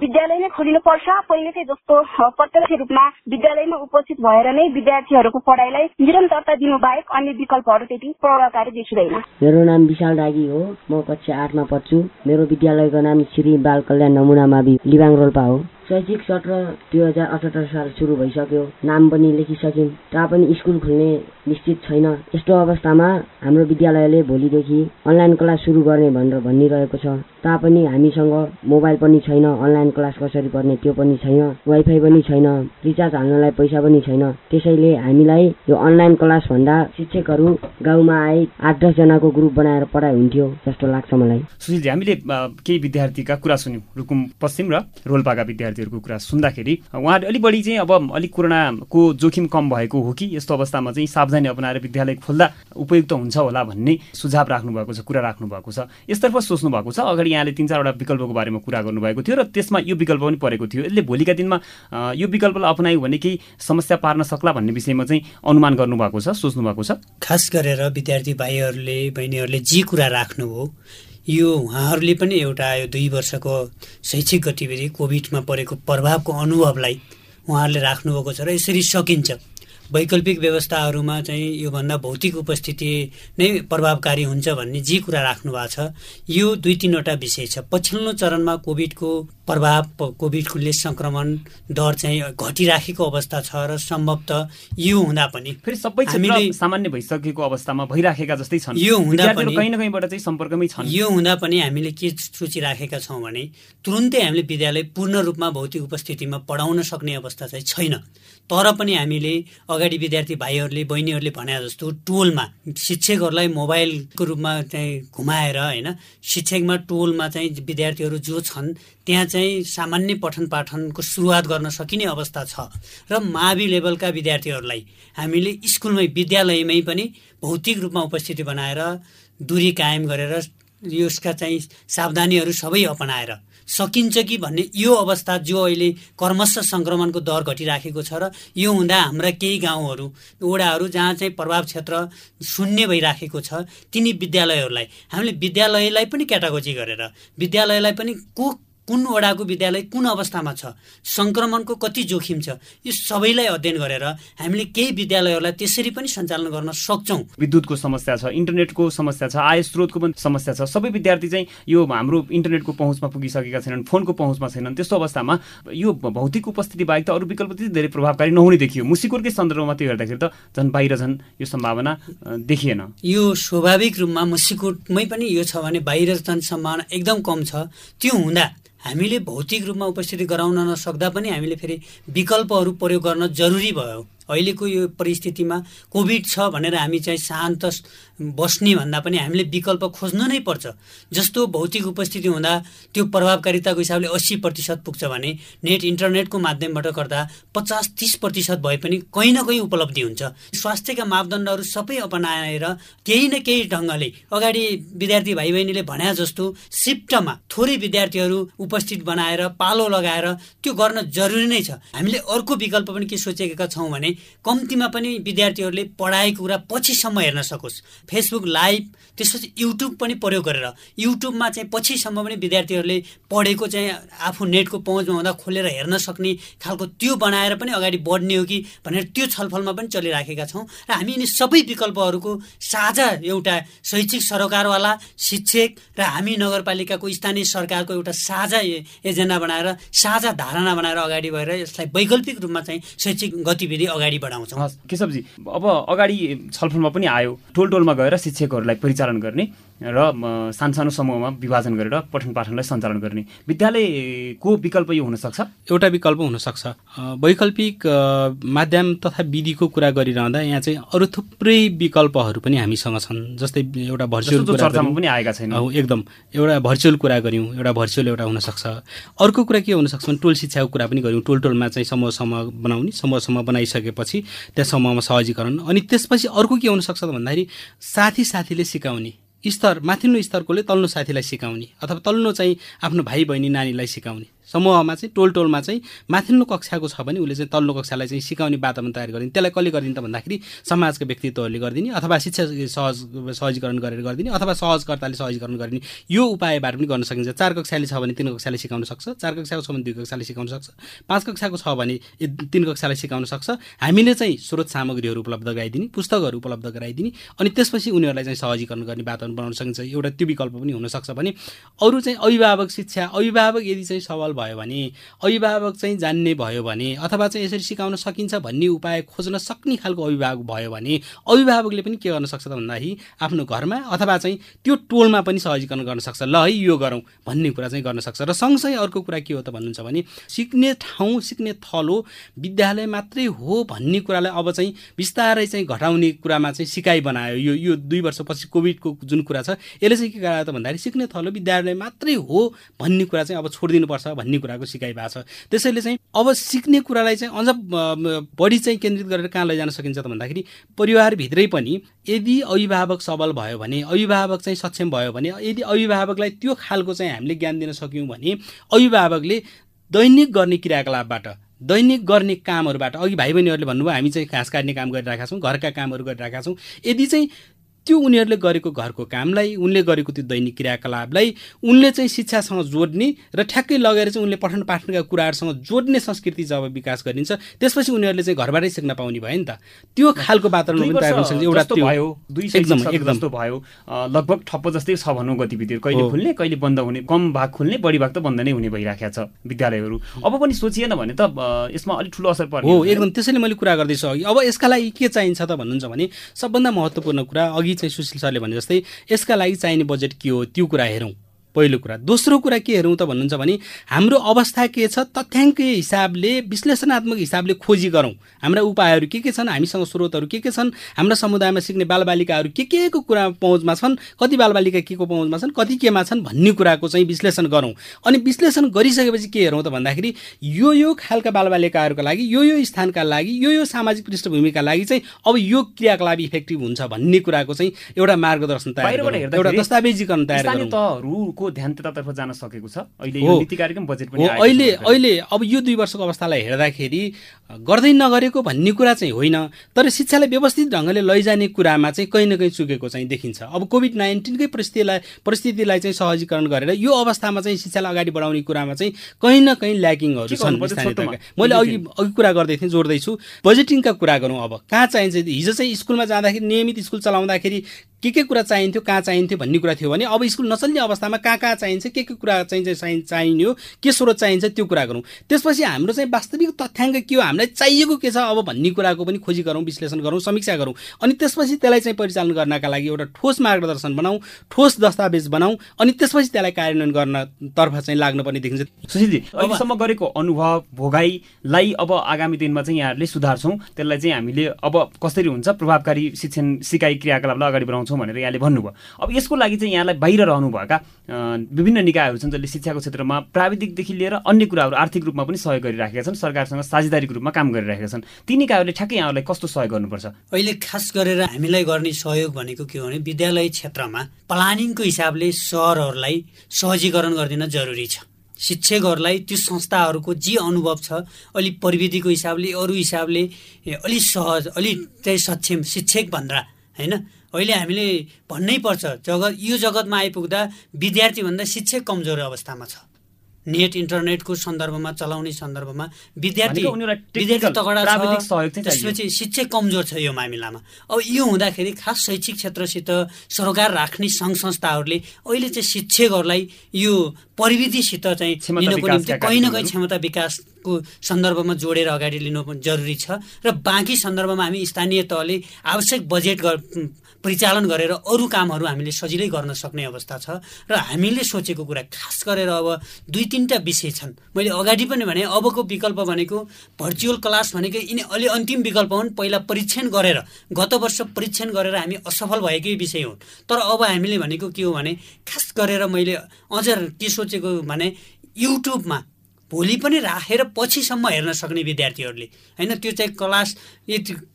विद्यालय नै खोलिनु पर्छ। पहिलेकै जस्तो प्रत्यक्ष रूपमा विद्यालयमा उपस्थित भएर नै विद्यार्थीहरूको पढाइलाई निरन्तरता दिनु बाहेक अन्य विकल्पहरू त्यति प्रभावकारी देखिँदैन। मेरो नाम विशाल डागी हो। म कक्षा आठमा पढ्छु। मेरो विद्यालयको नाम श्री बाल कल्याण नमुना मावि लिबाङ रोल्पा हो। शैक्षिक सत्र दुई हजार अठहत्तर साल सुरु भइसक्यो। नाम पनि लेखिसक्यौँ। तापनि स्कुल खुल्ने निश्चित छैन। यस्तो अवस्थामा हाम्रो विद्यालयले भोलिदेखि अनलाइन क्लास सुरु गर्ने भनेर भनिरहेको छ। तापनि हामीसँग मोबाइल पनि छैन अनलाइन क्लास कसरी पर्ने त्यो पनि छैन वाइफाई पनि छैन रिचार्ज हाल्नलाई पैसा पनि छैन। त्यसैले हामीलाई यो अनलाइन क्लास भन्दा शिक्षकहरू गाउँमा आए आठ दसजनाको ग्रुप बनाएर पढाइ हुन्थ्यो जस्तो लाग्छ मलाई। सुशीलजी हामीले केही विद्यार्थीका कुरा सुन्यौँ। रुकुम पश्चिम र रोल्पाका विद्यार्थीहरूको कुरा सुन्दाखेरि उहाँहरूले अलिक बढी चाहिँ अब अलिक कोरोनाको जोखिम कम भएको हो कि? यस्तो अवस्थामा चाहिँ सावधानी अपनाएर विद्यालय खोल्दा उपयुक्त हुन्छ होला भन्ने सुझाव राख्नु भएको छ कुरा राख्नु भएको छ। यसतर्फ सोच्नु भएको छ अगाडि यहाँले तिन चारवटा विकल्पको बारेमा कुरा गर्नुभएको थियो र त्यसमा यो विकल्प पनि परेको थियो। यसले भोलिका दिनमा यो विकल्पलाई अपनायो भने केही समस्या पार्न सक्ला भन्ने विषयमा चाहिँ अनुमान गर्नुभएको छ सोच्नु भएको छ। खास गरेर विद्यार्थी भाइहरूले बहिनीहरूले जे कुरा राख्नुभयो यो उहाँहरूले पनि एउटा यो दुई वर्षको शैक्षिक गतिविधि कोभिडमा परेको प्रभावको अनुभवलाई उहाँहरूले राख्नुभएको छ र यसरी सकिन्छ। वैकल्पिक व्यवस्थाहरूमा चाहिँ योभन्दा भौतिक उपस्थिति नै प्रभावकारी हुन्छ भन्ने जे कुरा राख्नु भएको छ। यो दुई तिनवटा विषय छ। पछिल्लो चरणमा कोभिडको प्रभाव कोभिडले संक्रमण दर चाहिँ घटिराखेको अवस्था छ र सम्भवतः यो हुँदा पनि फेरि सबै हामीले सामान्य भइसकेको अवस्थामा भइराखेका जस्तै छन्। यो हुँदा पनि कहीँ न कहीँबाट चाहिँ सम्पर्कमै छन्। यो हुँदा पनि हामीले के सोचिराखेका छौँ भने तुरुन्तै हामीले विद्यालय पूर्ण रूपमा भौतिक उपस्थितिमा पढाउन सक्ने अवस्था चाहिँ छैन। तर पनि हामीले अगाडि विद्यार्थी भाइहरूले बहिनीहरूले भने जस्तो टोलमा शिक्षकहरूलाई मोबाइलको रूपमा चाहिँ घुमाएर होइन शिक्षकमा टोलमा चाहिँ विद्यार्थीहरू जो छन् त्यहाँ चाहिँ सामान्य पठन पाठनको सुरुवात गर्न सकिने अवस्था छ र मावि लेभलका विद्यार्थीहरूलाई हामीले स्कुलमै विद्यालयमै पनि भौतिक रूपमा उपस्थिति बनाएर दूरी कायम गरेर यसका चाहिँ सावधानीहरू सबै अपनाएर सकिन्छ कि भन्ने यो अवस्था जो अहिले कर्मश सङ्क्रमणको दर घटिराखेको छ र यो हुँदा हाम्रा केही गाउँहरू वडाहरू जहाँ चाहिँ प्रभाव क्षेत्र शून्य भइराखेको छ तिनी विद्यालयहरूलाई हामीले विद्यालयलाई पनि क्याटागोजी गरेर विद्यालयलाई पनि को कुन वडाको विद्यालय कुन अवस्थामा छ? सङ्क्रमणको कति जोखिम छ? यो सबैलाई अध्ययन गरेर हामीले केही विद्यालयहरूलाई त्यसरी पनि सञ्चालन गर्न सक्छौँ। विद्युतको समस्या छ इन्टरनेटको समस्या छ आय स्रोतको पनि समस्या छ। सबै विद्यार्थी चाहिँ यो हाम्रो इन्टरनेटको पहुँचमा पुगिसकेका छैनन् फोनको पहुँचमा छैनन्। त्यस्तो अवस्थामा यो भौतिक उपस्थिति बाहेक त अरू विकल्प त्यति धेरै प्रभावकारी नहुने देखियो। मुसिकोरकै सन्दर्भमा त्यो हेर्दाखेरि त झन् बाहिर झन् यो सम्भावना देखिएन। यो स्वाभाविक रूपमा मुसिकोटमै पनि यो छ भने बाहिर झन् सम्भावना एकदम कम छ। त्यो हुँदा हामीले भौतिक रूपमा उपस्थिति गराउन नसक्दा पनि हामीले फेरि विकल्पहरू प्रयोग गर्न जरुरी भयो। अहिलेको यो परिस्थितिमा कोभिड छ भनेर हामी चाहिँ शान्त बस्ने भन्दा पनि हामीले विकल्प खोज्नु नै पर्छ। जस्तो भौतिक उपस्थिति हुँदा त्यो प्रभावकारिताको हिसाबले अस्सी प्रतिशत पुग्छ भने नेट इन्टरनेटको माध्यमबाट गर्दा पचास तिस प्रतिशत भए पनि कहीँ न कहीँ उपलब्धि हुन्छ। स्वास्थ्यका मापदण्डहरू सबै अपनाएर केही न केही ढङ्गले अगाडि विद्यार्थी भाइ बहिनीले भने जस्तो सिफ्टमा थोरै विद्यार्थीहरू उपस्थित बनाएर पालो लगाएर त्यो गर्न जरुरी नै छ। हामीले अर्को विकल्प पनि के सोचेका छौँ भने कम्तीमा पनि विद्यार्थीहरूले पढाएको कुरा पछिसम्म हेर्न सकोस्। फेसबुक लाइभ त्यसपछि युट्युब पनि प्रयोग गरेर। युट्युबमा चाहिँ पछिसम्म पनि विद्यार्थीहरूले पढेको चाहिँ आफू नेटको पहुँचमा हुँदा खोलेर हेर्न सक्ने खालको त्यो बनाएर पनि अगाडि बढ्ने हो कि भनेर त्यो छलफलमा पनि चलिराखेका छौँ। र हामी यिनी सबै विकल्पहरूको साझा एउटा शैक्षिक सरोकारवाला शिक्षक र हामी नगरपालिकाको स्थानीय सरकारको एउटा साझा एजेन्डा बनाएर साझा धारणा बनाएर अगाडि भएर यसलाई वैकल्पिक रूपमा चाहिँ शैक्षिक गतिविधि अगाडि बढाउँछौँ। केशवजी अब अगाडि छलफलमा पनि आयो। टोल टोलमा गएर शिक्षकहरूलाई परिचालन गर्ने र सानसानो समूहमा विभाजन गरेर पठन पाठनलाई सञ्चालन गर्ने। विद्यालयको विकल्प यो हुनसक्छ? एउटा विकल्प हुनसक्छ। वैकल्पिक माध्यम तथा विधिको कुरा गरिरहँदा यहाँ चाहिँ अरू थुप्रै विकल्पहरू पनि हामीसँग छन् जस्तै एउटा भर्चुअल चर्चामा पनि आएका छैन एकदम। एउटा भर्चुअल कुरा गऱ्यौँ एउटा भर्चुअल एउटा हुनसक्छ। अर्को कुरा के हुनसक्छ भने टोल शिक्षाको कुरा पनि गऱ्यौँ। टोल टोलमा चाहिँ समूह समूह बनाउने समूह समूह बनाइसकेपछि त्यहाँ समूहमा सहजीकरण। अनि त्यसपछि अर्को के हुनसक्छ त भन्दाखेरि साथी साथीले सिकाउने। स्तर माथिल्लो स्तरकोले तल्लो साथीलाई सिकाउने अथवा तल्लो चाहिँ आफ्नो भाइ बहिनी नानीलाई सिकाउने। समूहमा चाहिँ टोल टोलमा चाहिँ माथिल्लो कक्षाको छ भने उसले चाहिँ तल्लो कक्षालाई चाहिँ सिकाउने वातावरण तयार गरिदिने त्यसलाई कसले गरिदिने त भन्दाखेरि समाजका व्यक्तित्वहरूले गरिदिने अथवा शिक्षा सहज सहजीकरण गरेर गरिदिने अथवा सहजकर्ताले सहजीकरण गरिदिने। यो उपायबाट पनि गर्न सकिन्छ। चार कक्षाले छ भने तिन कक्षाले सिकाउन सक्छ चार कक्षाको छ भने दुई कक्षाले सिकाउन सक्छ पाँच कक्षाको छ भने तिन कक्षालाई सिकाउन सक्छ। हामीले चाहिँ स्रोत सामग्रीहरू उपलब्ध गराइदिने पुस्तकहरू उपलब्ध गराइदिने अनि त्यसपछि उनीहरूलाई चाहिँ सहजीकरण गर्ने वातावरण बनाउन सकिन्छ। एउटा त्यो विकल्प पनि हुनसक्छ भने अरू चाहिँ अभिभावक शिक्षा अभिभावक यदि चाहिँ सबल भयो भने अभिभावक चाहिँ जान्ने भयो भने अथवा चाहिँ यसरी सिकाउन सकिन्छ भन्ने उपाय खोज्न सक्ने खालको अभिभावक भयो भने अभिभावकले पनि के गर्न सक्छ त भन्दाखेरि आफ्नो घरमा अथवा चाहिँ त्यो टोलमा पनि सहजीकरण गर्न सक्छ। ल है यो गरौँ भन्ने कुरा चाहिँ गर्न सक्छ। र सँगसँगै अर्को कुरा के हो त भन्नुहुन्छ भने सिक्ने ठाउँ सिक्ने थलो विद्यालय मात्रै हो भन्ने कुरालाई अब चाहिँ बिस्तारै चाहिँ घटाउने कुरामा चाहिँ सिकाइ बनायो। यो यो दुई वर्षपछि कोभिडको जुन कुरा छ यसले चाहिँ के गरायो त भन्दाखेरि सिक्ने थलो विद्यालय मात्रै हो भन्ने कुरा चाहिँ अब छोडिदिनुपर्छ भन्ने कुराको सिकाइ भएको छ। त्यसैले चाहिँ अब सिक्ने कुरालाई चाहिँ अझ बढी चाहिँ केन्द्रित गरेर कहाँ लैजान सकिन्छ त भन्दाखेरि परिवारभित्रै पनि यदि अभिभावक सबल भयो भने अभिभावक चाहिँ सक्षम भयो भने यदि अभिभावकलाई त्यो खालको चाहिँ हामीले ज्ञान दिन सक्यौँ भने अभिभावकले दैनिक गर्ने क्रियाकलापबाट दैनिक गर्ने कामहरूबाट अघि भाइ बहिनीहरूले भन्नुभयो हामी चाहिँ घाँस काट्ने काम गरिरहेका छौँ घरका कामहरू गरिरहेका छौँ। यदि चाहिँ त्यो उनीहरूले गरेको घरको कामलाई उनले गरेको त्यो दैनिक क्रियाकलापलाई उनले चाहिँ शिक्षासँग जोड्ने र ठ्याक्कै लगेर चाहिँ उनले पठन पाठनका कुराहरूसँग जोड्ने संस्कृति जब विकास गरिन्छ त्यसपछि उनीहरूले चाहिँ घरबाटै सिक्न पाउने भयो नि त। त्यो खालको वातावरण एउटा भयो दुई एकदम एकदम। भयो लगभग ठप्प जस्तै छ भनौँ गतिविधिहरू। कहिले खुल्ने कहिले बन्द हुने कम भाग खुल्ने बढी भाग त बन्द नै हुने भइराखेको छ विद्यालयहरू। अब पनि सोचिएन भने त यसमा अलिक ठुलो असर पर्छ हो एकदम। त्यसैले मैले कुरा गर्दैछु अघि। अब यसका लागि के चाहिन्छ त भन्नुहुन्छ भने सबभन्दा महत्त्वपूर्ण कुरा अघि चाहिँ सुशील सरले भने जस्तै यसका लागि चाहिने बजेट के हो? त्यो कुरा हेरौँ। पहिलो कुरा। दोस्रो कुरा के हेरौँ त भन्नुहुन्छ भने हाम्रो अवस्था के छ तथ्याङ्क हिसाबले विश्लेषणात्मक हिसाबले खोजी गरौँ। हाम्रा उपायहरू के के छन्? हामीसँग स्रोतहरू के के छन्? हाम्रा समुदायमा सिक्ने बालबालिकाहरू के के को कुरा पहुँचमा छन्? कति बालबालिका के को पहुँचमा छन्? कति केमा छन् भन्ने कुराको चाहिँ विश्लेषण गरौँ। अनि विश्लेषण गरिसकेपछि के हेरौँ त भन्दाखेरि यो यो खालका बालबालिकाहरूका लागि यो यो स्थानका लागि यो यो सामाजिक पृष्ठभूमिका लागि चाहिँ अब यो क्रियाकलाप इफेक्टिभ हुन्छ भन्ने कुराको चाहिँ एउटा मार्गदर्शन तयार एउटा दस्तावेजीकरण तयार गरौँ। ध्यान त्यतातर्फ जान सकेको छ। अहिले यो नीति कार्यक्रम बजेट पनि अहिले अहिले अब यो दुई वर्षको अवस्थालाई हेर्दाखेरि गर्दै नगरेको भन्ने कुरा चाहिँ होइन तर शिक्षालाई व्यवस्थित ढङ्गले लैजाने कुरामा चाहिँ कहीँ न कहीँ चुकेको चाहिँ देखिन्छ। अब कोभिड नाइन्टिनकै परिस्थितिलाई परिस्थितिलाई चाहिँ सहजीकरण गरेर यो अवस्थामा चाहिँ शिक्षालाई अगाडि बढाउने कुरामा चाहिँ कहीँ न कहीँ ल्याकिङहरू छन् मैले अघि अघि कुरा गर्दै थिएँ जोड्दैछु। बजेटिङका कुरा गरौँ अब। कहाँ चाहिन्छ? हिजो चाहिँ स्कुलमा जाँदाखेरि नियमित स्कुल चलाउँदाखेरि के के कुरा चाहिन्थ्यो कहाँ चाहिन्थ्यो भन्ने कुरा थियो भने अब स्कुल नचल्ने अवस्थामा कहाँ कहाँ चाहिन्छ के के कुरा चाहिँ चाहिँ चाहिने के स्रोत चाहिन्छ त्यो कुरा गरौँ। त्यसपछि हाम्रो चाहिँ वास्तविक तथ्याङ्क के हो हामीलाई चाहिएको के छ अब भन्ने कुराको पनि खोजी गरौँ विश्लेषण गरौँ समीक्षा गरौँ। अनि त्यसपछि त्यसलाई चाहिँ परिचालन गर्नका लागि एउटा ठोस मार्गदर्शन बनाऊ ठोस दस्तावेज बनाऊ अनि त्यसपछि त्यसलाई कार्यान्वयन गर्नतर्फ चाहिँ लाग्नुपर्ने देखिन्छ। सुशीलजी अहिलेसम्म गरेको अनुभव भोगाईलाई अब आगामी दिनमा चाहिँ यहाँहरूले सुधार्छौँ। त्यसलाई चाहिँ हामीले अब कसरी हुन्छ प्रभावकारी शिक्षण सिकाइ क्रियाकलापलाई अगाडि बढाउँछौँ। भनेर यहाँले भन्नुभयो। अब यसको लागि चाहिँ यहाँलाई बाहिर रहनुभएका विभिन्न निकायहरू छन् जसले शिक्षाको क्षेत्रमा प्राविधिकदेखि लिएर अन्य कुराहरू आर्थिक रूपमा पनि सहयोग गरिराखेका छन् सरकारसँग साझेदारीको रूपमा काम गरिरहेका छन्। ती निकायहरूले ठ्याक्कै यहाँलाई कस्तो सहयोग गर्नुपर्छ? अहिले खास गरेर हामीलाई गर्ने सहयोग भनेको के हो भने विद्यालय क्षेत्रमा प्लानिङको हिसाबले सहरहरूलाई सहजीकरण गरिदिन जरुरी छ। शिक्षकहरूलाई त्यो संस्थाहरूको जे अनुभव छ अलिक प्रविधिको हिसाबले अरू हिसाबले अलिक सहज अलिक चाहिँ सक्षम शिक्षक भन्दा होइन? अहिले हामीले भन्नै पर्छ जगत यो जगतमा आइपुग्दा विद्यार्थीभन्दा शिक्षक कमजोर अवस्थामा छ। नेट इन्टरनेटको सन्दर्भमा चलाउने सन्दर्भमा विद्यार्थी विद्यार्थी तगडा छ त्यसपछि शिक्षक कमजोर छ यो मामिलामा। अब यो हुँदाखेरि खास शैक्षिक क्षेत्रसित सरोकार राख्ने सङ्घ संस्थाहरूले अहिले चाहिँ शिक्षकहरूलाई यो प्रविधिसित चाहिँ लिनको निम्ति कहीँ न कहीँ क्षमता विकासको सन्दर्भमा जोडेर अगाडि लिनु जरुरी छ र बाँकी सन्दर्भमा हामी स्थानीय तहले आवश्यक बजेट परिचालन गरेर अरू कामहरू हामीले सजिलै गर्न सक्ने अवस्था छ र हामीले सोचेको कुरा खास गरेर अब दुई तिनवटा विषय छन्। मैले अगाडि पनि भने अबको विकल्प भनेको भर्चुअल क्लास भनेको यिनी अलि अन्तिम विकल्प हुन् पहिला परीक्षण गरेर गत वर्ष परीक्षण गरेर हामी असफल भएकै विषय हुन्। तर अब हामीले भनेको के हो भने खास गरेर मैले अझ के सोचेको भने युट्युबमा भोलि पनि राखेर पछिसम्म हेर्न सक्ने विद्यार्थीहरूले। होइन त्यो चाहिँ क्लास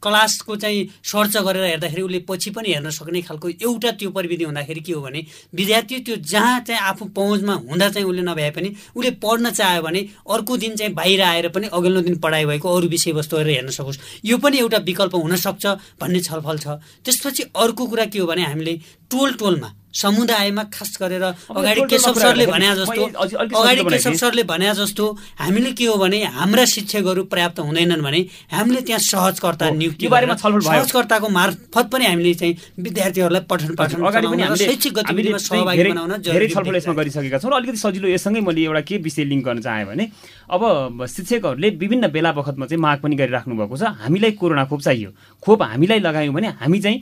क्लासको चाहिँ सर्च गरेर हेर्दाखेरि उसले पछि पनि हेर्न सक्ने खालको एउटा त्यो प्रविधि हुँदाखेरि के हो भने विद्यार्थी त्यो जहाँ चाहिँ आफू पहुँचमा हुँदा चाहिँ उसले नभए पनि उसले पढ्न चाह्यो भने अर्को दिन चाहिँ बाहिर आएर पनि अघिल्लो दिन पढाइ भएको अरू विषयवस्तुहरू हेर्न सकोस्। यो पनि एउटा विकल्प हुनसक्छ भन्ने छलफल छ। त्यसपछि अर्को कुरा के हो भने हामीले टोल टोलमा समुदायमा खास गरेर अगाडि केशव सरले भने जस्तो अगाडि केशव सरले भने जस्तो हामीले के हो भने हाम्रा शिक्षकहरू पर्याप्त हुँदैनन् भने हामीले त्यहाँ सहजकर्ता नियुक्ति सहजकर्ताको मार्फत पनि हामीले चाहिँ विद्यार्थीहरूलाई पठन पाठन शैक्षिक गतिविधिमा सहभागी बनाउन धेरै छलफल यसमा गरिसकेका छौँ। र अलिकति सजिलो यससँगै मैले एउटा के विषय लिङ्क गर्न चाहेँ भने अब शिक्षकहरूले विभिन्न बेला बखतमा चाहिँ माग पनि गरिराख्नु भएको छ। हामीलाई कोरोना खोप चाहियो। खोप हामीलाई लगायौँ भने हामी चाहिँ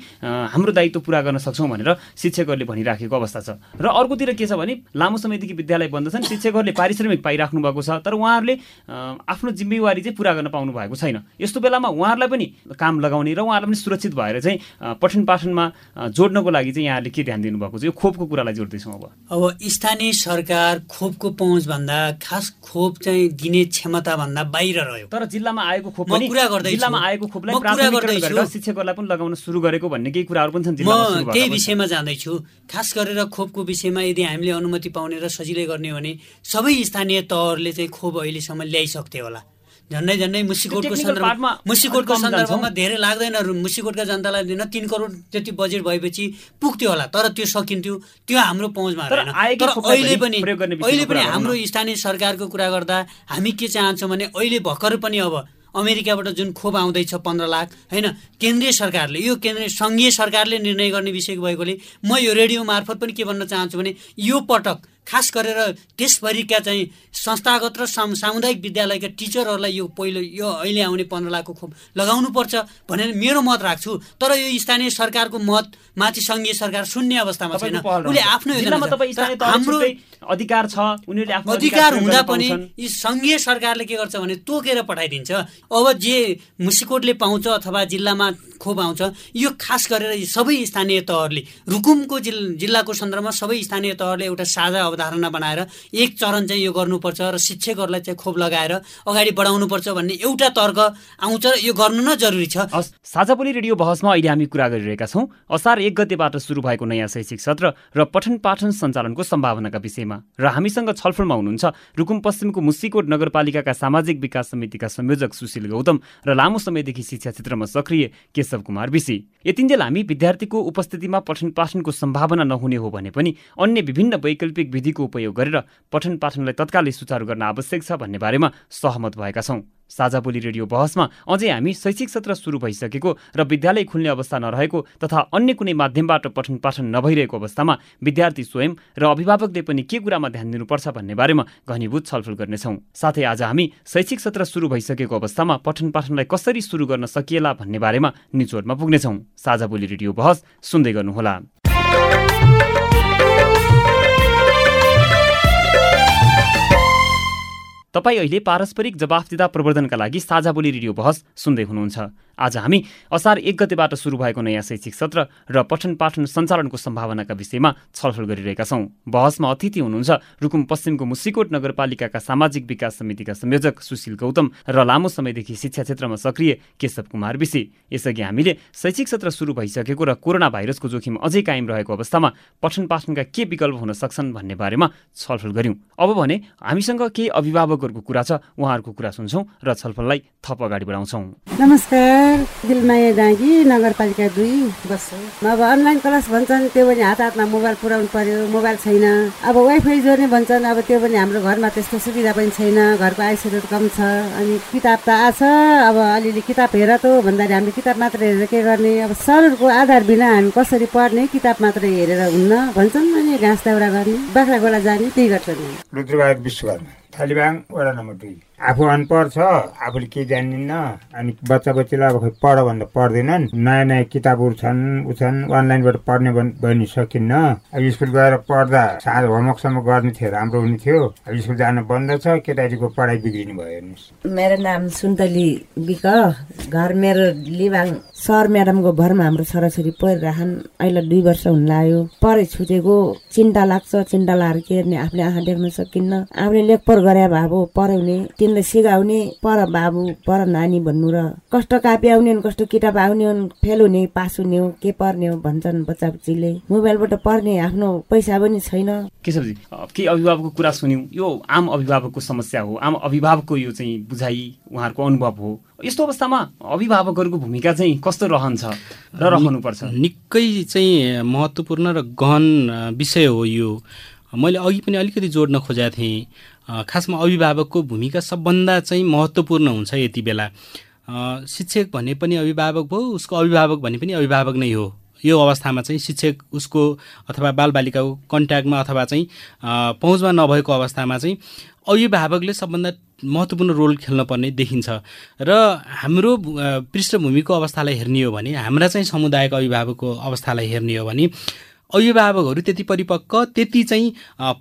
हाम्रो दायित्व पुरा गर्न सक्छौँ भनेर शिक्षकहरूले भनिराखेको अवस्था छ। र अर्कोतिर के छ भने लामो समयदेखि विद्यालय बन्द छन् शिक्षकहरूले पारिश्रमिक पाइराख्नु भएको छ तर उहाँहरूले आफ्नो जिम्मेवारी चाहिँ पुरा गर्न पाउनु भएको छैन। यस्तो बेलामा उहाँहरूलाई पनि काम लगाउने र उहाँहरूलाई पनि सुरक्षित भएर चाहिँ पठन पाठनमा जोड्नको लागि चाहिँ यहाँले के ध्यान दिनुभएको छ यो खोपको कुरालाई जोड्दैछौँ अब। अब स्थानीय सरकार खोपको पहुँचभन्दा खास खोप चाहिँ दिने क्षमताभन्दा बाहिर रह्यो। तर जिल्लामा आएको खोप जिल्लामा आएको खोपलाई शिक्षकहरूलाई पनि लगाउन सुरु गरेको भन्ने केही कुराहरू पनि छन् म त्यही विषयमा जाँदैछु। खास गरेर खोपको विषयमा यदि हामीले अनुमति पाउने र सजिलै गर्ने भने सबै स्थानीय तहहरूले चाहिँ खोप अहिलेसम्म ल्याइसक्थ्यो होला। झन्डै झन्डै मुसिकोटको सन्दर्भमा मुसिकोटको सन्दर्भमा धेरै लाग्दैन मुसिकोटका जनतालाई दिन तिन करोड जति बजेट भएपछि पुग्थ्यो होला तर त्यो सकिन्थ्यो त्यो हाम्रो पहुँचमा तर अहिले पनि अहिले पनि हाम्रो स्थानीय सरकारको कुरा गर्दा हामी के चाहन्छौँ भने अहिले भर्खर पनि अब अमेरिकाबाट जुन खोप आउँदैछ पन्ध्र लाख होइन? केन्द्रीय सरकारले यो केन्द्रीय सङ्घीय सरकारले निर्णय गर्ने विषय भएकोले म यो रेडियो मार्फत पनि के भन्न चाहन्छु भने यो पटक खास गरेर देशभरिका चाहिँ संस्थागत र सामुदायिक विद्यालयका टिचरहरूलाई यो पहिलो यो अहिले आउने पन्ध्र लाखको खोप लगाउनु पर्छ भनेर मेरो मत राख्छु। तर यो स्थानीय सरकारको मत माथि सङ्घीय सरकार शून्य अवस्थामा छैन। उसले आफ्नो हाम्रो अधिकार छ उनीहरूले आफ्नो अधिकार हुँदा पनि यी सङ्घीय सरकारले के गर्छ भने तोकेर पठाइदिन्छ। अब जे मुसिकोटले पाउँछ अथवा जिल्लामा खोप आउँछ यो खास गरेर सबै स्थानीय तहहरूले रुकुमको जिल्लाको सन्दर्भमा सबै स्थानीय तहहरूले एउटा साझा अवधारणा बनाएर एक चरण चाहिँ यो गर्नुपर्छ र शिक्षकहरूलाई चाहिँ खोप लगाएर अगाडि बढाउनुपर्छ भन्ने एउटा तर्क आउँछ र यो गर्नु न जरुरी छ। साझा बोली रेडियो बहसमा अहिले हामी कुरा गरिरहेका छौँ। असार एक गतेबाट सुरु भएको नयाँ शैक्षिक सत्र र पठन पाठन सञ्चालनको सम्भावनाका विषयमा र हामीसँग छलफलमा हुनुहुन्छ रुकुम पश्चिमको मुसिकोट नगरपालिकाका सामाजिक विकास समितिका संयोजक सुशील गौतम र लामो समयदेखि शिक्षा क्षेत्रमा सक्रिय केशव कुमार विशी यतिन्जेल हामी विद्यार्थीको उपस्थितिमा पठन पाठनको सम्भावना नहुने हो भने पनि अन्य विभिन्न वैकल्पिक विधिको उपयोग गरेर पठन पाठनलाई तत्कालै सुचारू गर्न आवश्यक छ भन्ने बारेमा सहमत भएका छौँ। साझा बोली रेडियो बहसमा अझै हामी शैक्षिक सत्र सुरु भइसकेको र विद्यालय खुल्ने अवस्था नरहेको तथा अन्य कुनै माध्यमबाट पठन पाठन नभइरहेको अवस्थामा विद्यार्थी स्वयं र अभिभावकले पनि के कुरामा ध्यान दिनुपर्छ भन्ने बारेमा घनीभूत छलफल गर्नेछौँ। साथै आज हामी शैक्षिक सत्र सुरु भइसकेको अवस्थामा पठन पाठनलाई कसरी सुरु गर्न सकिएला भन्ने बारेमा निचोडमा पुग्नेछौँ। साझा बोली रेडियो बहस सुन्दै गर्नुहोला। तपाईँ अहिले पारस्परिक जवाफदिता प्रवर्धनका लागि साझा बोली रेडियो बहस सुन्दै हुनुहुन्छ। आज हामी असार एक गतेबाट सुरु भएको नयाँ शैक्षिक सत्र र पठन पाठन सञ्चालनको सम्भावनाका विषयमा छलफल गरिरहेका छौँ। बहसमा अतिथि हुनुहुन्छ रुकुम पश्चिमको मुसिकोट नगरपालिकाका सामाजिक विकास समितिका संयोजक सुशील गौतम र लामो समयदेखि शिक्षा क्षेत्रमा सक्रिय केशव कुमार विशी यसअघि हामीले शैक्षिक सत्र सुरु भइसकेको र कोरोना भाइरसको जोखिम अझै कायम रहेको अवस्थामा पठन पाठनका के विकल्प हुन सक्छन् भन्ने बारेमा छलफल गर्यौँ अब भने हामीसँग केही अभिभावकहरूको कुरा छ उहाँहरूको कुरा सुन्छौँ र छलफललाई थप अगाडि बढाउँछौँ। नमस्कार दिलमाया डाँगी नगरपालिका दुई बस्छु अब अनलाइन क्लास भन्छन् त्यो पनि हात हातमा मोबाइल पुऱ्याउनु पर्यो मोबाइल छैन। अब वाइफाई जोड्ने भन्छन् अब त्यो पनि हाम्रो घरमा त्यस्तो सुविधा पनि छैन घरको आइसोलेट कम छ। अनि किताब त आछ अब अलिअलि किताब हेर त भन्दाखेरि हामीले किताब मात्र हेरेर के गर्ने? अब सरहरूको आधार बिना हामी कसरी पढ्ने? किताब मात्र हेरेर हुन्न भन्छन् अनि घाँस दाउरा गर्ने बाख्रा गोला जाने त्यही गर्छन्। Rudrabahadur Vishwakarma. taliban wala number three. आफू अनपढ छ आफूले केही जान्दिनँ अनि बच्चा बच्चीलाई अब खै पढ भन्दा पढ्दैनन्। नयाँ नयाँ किताबहरू छन् ऊ छन् अनलाइनबाट पढ्ने भनि सकिन्न। अब स्कुल गएर पढ्दा साँझ होमवर्कसम्म गर्ने थियो राम्रो हुने थियो। अब स्कुल जान बन्द छ केटाकेटीको पढाइ बिग्रिनु भयो हेर्नुहोस्। मेरो नाम सुन्तली बिक घर मेरो लिबाङ सर म्याडमको भरमा हाम्रो छोराछोरी पढिरहन् अहिले दुई वर्ष हुन लाग्यो। पढाइ छुटेको चिन्ता लाग्छ चिन्ता लाएर के हेर्ने आफूले आँखा देख्न सकिन्न। आफूले लेखपर गरे भए पढाउने तिनले सिकाउने पर बाबु पर नानी भन्नु र कस्तो कापी आउने कस्तो किताब आउने फेल हुने पास हुने हो के पर्ने हो भन्छन् बच्चा बच्चीले मोबाइलबाट पढ्ने आफ्नो पैसा पनि छैन। केशवजी के अभिभावकको कुरा सुन्यौँ? यो आम अभिभावकको समस्या हो। आम अभिभावकको यो चाहिँ बुझाइ उहाँहरूको अनुभव हो। यस्तो अवस्थामा अभिभावकहरूको भूमिका चाहिँ कस्तो रहन्छ र रहनुपर्छ? निकै चाहिँ महत्त्वपूर्ण र गहन विषय हो यो। मैले अघि पनि अलिकति जोड्न खोजेको थिएँ। खासमा अभिभावकको भूमिका सबभन्दा चाहिँ महत्त्वपूर्ण हुन्छ यति बेला। शिक्षक भने पनि अभिभावक भयो उसको अभिभावक भने पनि अभिभावक नै हो। यो अवस्थामा चाहिँ शिक्षक उसको अथवा बालबालिकाको कन्ट्याक्टमा अथवा चाहिँ पहुँचमा नभएको अवस्थामा चाहिँ अभिभावकले सबभन्दा महत्त्वपूर्ण रोल खेल्न पर्ने देखिन्छ। र हाम्रो पृष्ठभूमिको अवस्थालाई हेर्ने हो भने हाम्रा चाहिँ समुदायको अभिभावकको अवस्थालाई हेर्ने हो भने अभिभावकहरू त्यति परिपक्व त्यति चाहिँ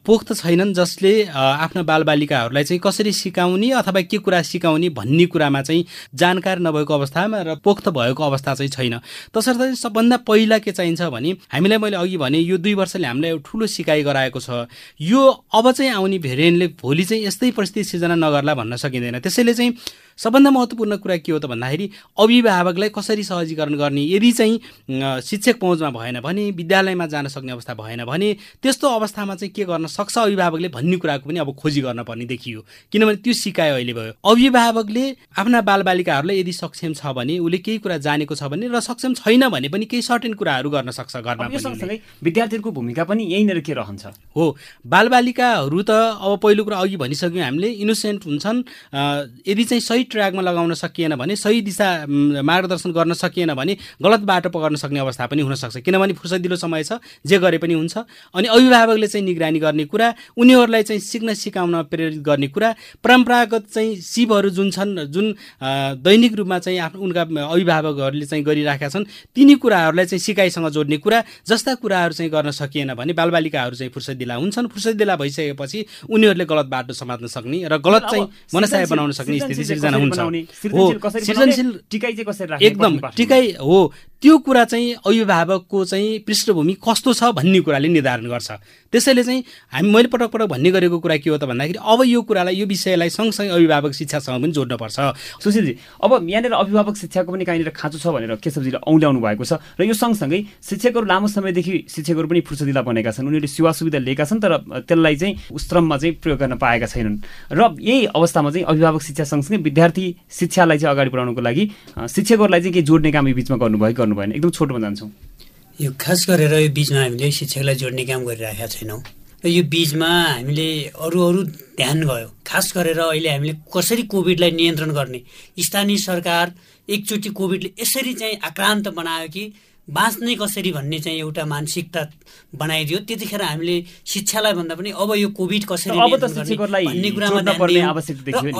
पोख्त छैनन् जसले आफ्ना बालबालिकाहरूलाई चाहिँ कसरी सिकाउने अथवा के कुरा सिकाउने भन्ने कुरामा चाहिँ जानकार नभएको अवस्थामा र पोख्त भएको अवस्था चाहिँ छैन। तसर्थ सबभन्दा पहिला के चाहिन्छ भने हामीलाई मैले अघि भने यो दुई वर्षले हामीलाई एउटा ठुलो सिकाइ गराएको छ। यो अब चाहिँ आउने भेरिएन्टले भोलि चाहिँ यस्तै परिस्थिति सिर्जना नगर्ला भन्न सकिँदैन। त्यसैले चाहिँ सबभन्दा महत्त्वपूर्ण कुरा के हो त भन्दाखेरि अभिभावकलाई कसरी सहजीकरण गर्ने? यदि चाहिँ शिक्षक पहुँचमा भएन भने विद्यालयमा जान सक्ने अवस्था भएन भने त्यस्तो अवस्थामा चाहिँ के गर्न सक्छ अभिभावकले भन्ने कुराको पनि अब खोजी गर्न पर्ने देखियो। किनभने त्यो सिकायो अहिले भयो। अभिभावकले आफ्ना बालबालिकाहरूलाई यदि सक्षम छ भने उसले केही कुरा जानेको छ भने र सक्षम छैन भने पनि केही सर्टेन कुराहरू गर्न सक्छ घरमा विद्यार्थीहरूको भूमिका पनि यहीँनिर के रहन्छ? हो। बालबालिकाहरू त अब पहिलो कुरा अघि भनिसक्यौँ हामीले इनोसेन्ट हुन्छन्। यदि चाहिँ सही ट्र्याकमा लगाउन सकिएन भने सही दिशा मार्गदर्शन गर्न सकिएन भने गलत बाटो पकड्न सक्ने अवस्था पनि हुनसक्छ। किनभने फुर्सदिलो समय छ जे गरे पनि हुन्छ। अनि अभिभावकले चाहिँ निगरानी गर्ने कुरा उनीहरूलाई चाहिँ सिक्न सिकाउन प्रेरित गर्ने कुरा परम्परागत चाहिँ सिपहरू जुन छन् जुन दैनिक रूपमा चाहिँ आफ्नो उनका अभिभावकहरूले चाहिँ गरिराखेका छन् तिनी कुराहरूलाई चाहिँ सिकाइसँग जोड्ने कुरा जस्ता कुराहरू चाहिँ गर्न सकिएन भने बालबालिकाहरू चाहिँ फुर्सदिला हुन्छन्। फुर्सदिला भइसकेपछि उनीहरूले गलत बाटो समात्न सक्ने र गलत चाहिँ मनसाय बनाउन सक्ने स्थिति सिर्जना हुन्छ। सृजनशील टिकाइ चाहिँ कसरी एकदम टिकाइ हो त्यो कुरा चाहिँ अभिभावकको चाहिँ पृष्ठभूमि कस्तो छ भन्ने कुराले निर्धारण गर्छ। त्यसैले चाहिँ हामी मैले पटक पटक भन्ने गरेको कुरा के हो त भन्दाखेरि अब यो कुरालाई यो विषयलाई सँगसँगै अभिभावक शिक्षासँग पनि जोड्नुपर्छ सुशीलजी अब यहाँनिर अभिभावक शिक्षाको पनि कहीँनिर खाँचो छ भनेर केशवजीले औल्याउनु भएको छ र यो सँगसँगै शिक्षकहरू लामो समयदेखि शिक्षकहरू पनि फुर्सदिला बनेका छन्। उनीहरूले सेवा सुविधा लिएका छन् तर त्यसलाई चाहिँ उश्रममा चाहिँ प्रयोग गर्न पाएका छैनन्। र यही अवस्थामा चाहिँ अभिभावक शिक्षा सँगसँगै विद्यार्थी शिक्षालाई चाहिँ अगाडि बढाउनको लागि शिक्षकहरूलाई चाहिँ केही जोड्ने काम यो बिचमा गर्नुभयो गर्नु भएन एकदम छोटोमा जान्छौँ। यो खास गरेर यो बिचमा हामीले शिक्षकलाई जोड्ने काम गरिरहेका छैनौँ। र यो बिचमा हामीले अरू अरू ध्यान गयो। खास गरेर अहिले हामीले कसरी कोभिडलाई नियन्त्रण गर्ने? स्थानीय सरकार एकचोटि कोभिडले यसरी चाहिँ आक्रान्त बनायो कि बाँच्ने कसरी भन्ने चाहिँ एउटा मानसिकता बनाइदियो। त्यतिखेर हामीले शिक्षालाई भन्दा पनि अब यो कोभिड कसरी भन्ने कुरामा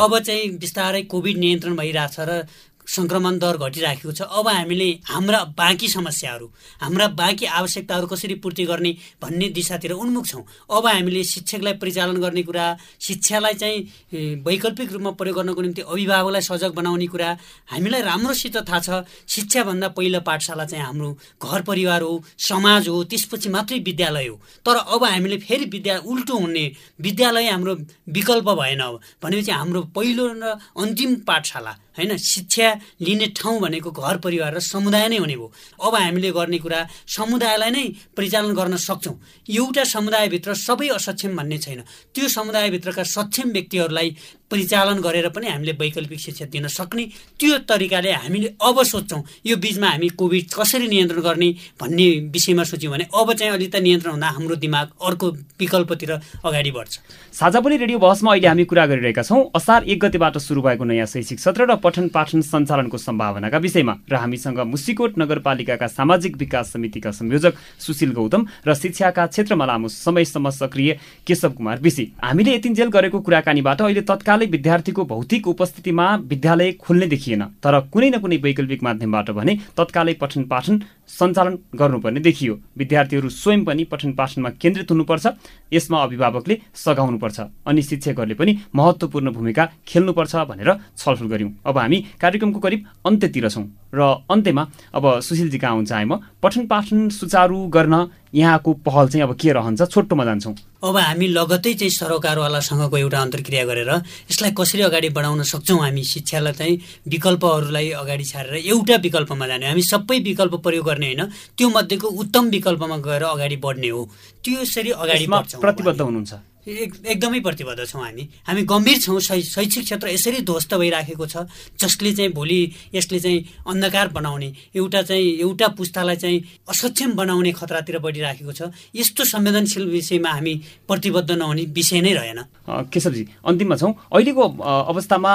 अब चाहिँ बिस्तारै कोभिड नियन्त्रण भइरहेछ र सङ्क्रमण दर घटिराखेको छ। अब हामीले हाम्रा बाँकी समस्याहरू हाम्रा बाँकी आवश्यकताहरू कसरी पूर्ति गर्ने भन्ने दिशातिर उन्मुख छौँ। अब हामीले शिक्षकलाई परिचालन गर्ने कुरा शिक्षालाई चाहिँ वैकल्पिक रूपमा प्रयोग गर्नको निम्ति अभिभावकलाई सजग बनाउने कुरा हामीलाई राम्रोसित थाहा छ। शिक्षाभन्दा पहिलो पाठशाला चाहिँ हाम्रो घर परिवार हो समाज हो त्यसपछि मात्रै विद्यालय हो। तर अब हामीले फेरि विद्या उल्टो हुने विद्यालय हाम्रो विकल्प भएन। अब भनेपछि हाम्रो पहिलो र अन्तिम पाठशाला होइन शिक्षा लिने ठाउँ भनेको घर परिवार र समुदाय नै हुने भयो अब हामीले गर्ने कुरा समुदायलाई नै परिचालन गर्न सक्छौँ। एउटा समुदायभित्र सबै असक्षम भन्ने छैन। त्यो समुदायभित्रका सक्षम व्यक्तिहरूलाई परिचालन गरेर पनि हामीले वैकल्पिक शिक्षा दिन सक्ने त्यो तरिकाले हामीले अब सोध्छौँ यो बिचमा हामी कोभिड कसरी नियन्त्रण गर्ने भन्ने विषयमा सोच्यौँ भने अब चाहिँ अलिक त नियन्त्रण हुँदा हाम्रो दिमाग अर्को विकल्पतिर अगाडि बढ्छ। साझा पनि रेडियो बहसमा अहिले हामी कुरा गरिरहेका छौँ। असार एक गतिबाट सुरु भएको नयाँ शैक्षिक सत्र र पठन पाठन सञ्चालनको सम्भावनाका विषयमा र हामीसँग मुसिकोट नगरपालिकाका सामाजिक विकास समितिका संयोजक सुशील गौतम र शिक्षाका क्षेत्रमा लामो समयसम्म सक्रिय केशव कुमार विशी हामीले यतिन्जेल गरेको कुराकानीबाट अहिले तत्कालै विद्यार्थीको भौतिक उपस्थितिमा विद्यालय खोल्ने देखिएन। तर कुनै न कुनै वैकल्पिक माध्यमबाट भने तत्कालै पठन पाठन सञ्चालन गर्नुपर्ने देखियो। विद्यार्थीहरू स्वयं पनि पठन पाठनमा केन्द्रित हुनुपर्छ। यसमा अभिभावकले सघाउनुपर्छ। अनि शिक्षकहरूले पनि महत्त्वपूर्ण भूमिका खेल्नुपर्छ भनेर छलफल गऱ्यौँ। अब हामी कार्यक्रमको करिब अन्त्यतिर छौँ। र अन्त्यमा अब सुशीलजी कहाँ हुन्छ म। पठन पाठन सुचारू गर्न यहाँको पहल चाहिँ अब के रहन्छ छोटोमा जान्छौँ। अब हामी लगतै चाहिँ सरोकारवालासँगको एउटा अन्तर्क्रिया गरेर यसलाई कसरी अगाडि बढाउन सक्छौँ हामी शिक्षालाई चाहिँ विकल्पहरूलाई अगाडि छाडेर एउटा विकल्पमा जाने। हामी सबै विकल्प प्रयोग गर्ने होइन त्यो मध्येको उत्तम विकल्पमा गएर अगाडि बढ्ने हो। त्यो यसरी अगाडि प्रतिबद्ध हुनुहुन्छ। एक एकदमै प्रतिबद्ध छौँ हामी। हामी गम्भीर छौँ शैक्षिक क्षेत्र यसरी ध्वस्त भइराखेको छ जसले चाहिँ भोलि यसले चाहिँ अन्धकार बनाउने एउटा चाहिँ एउटा पुस्तालाई चाहिँ असक्षम बनाउने खतरातिर बढिराखेको छ। यस्तो संवेदनशील विषयमा हामी प्रतिबद्ध नहुने विषय नै रहेन। केशवजी अन्तिममा छौँ। अहिलेको अवस्थामा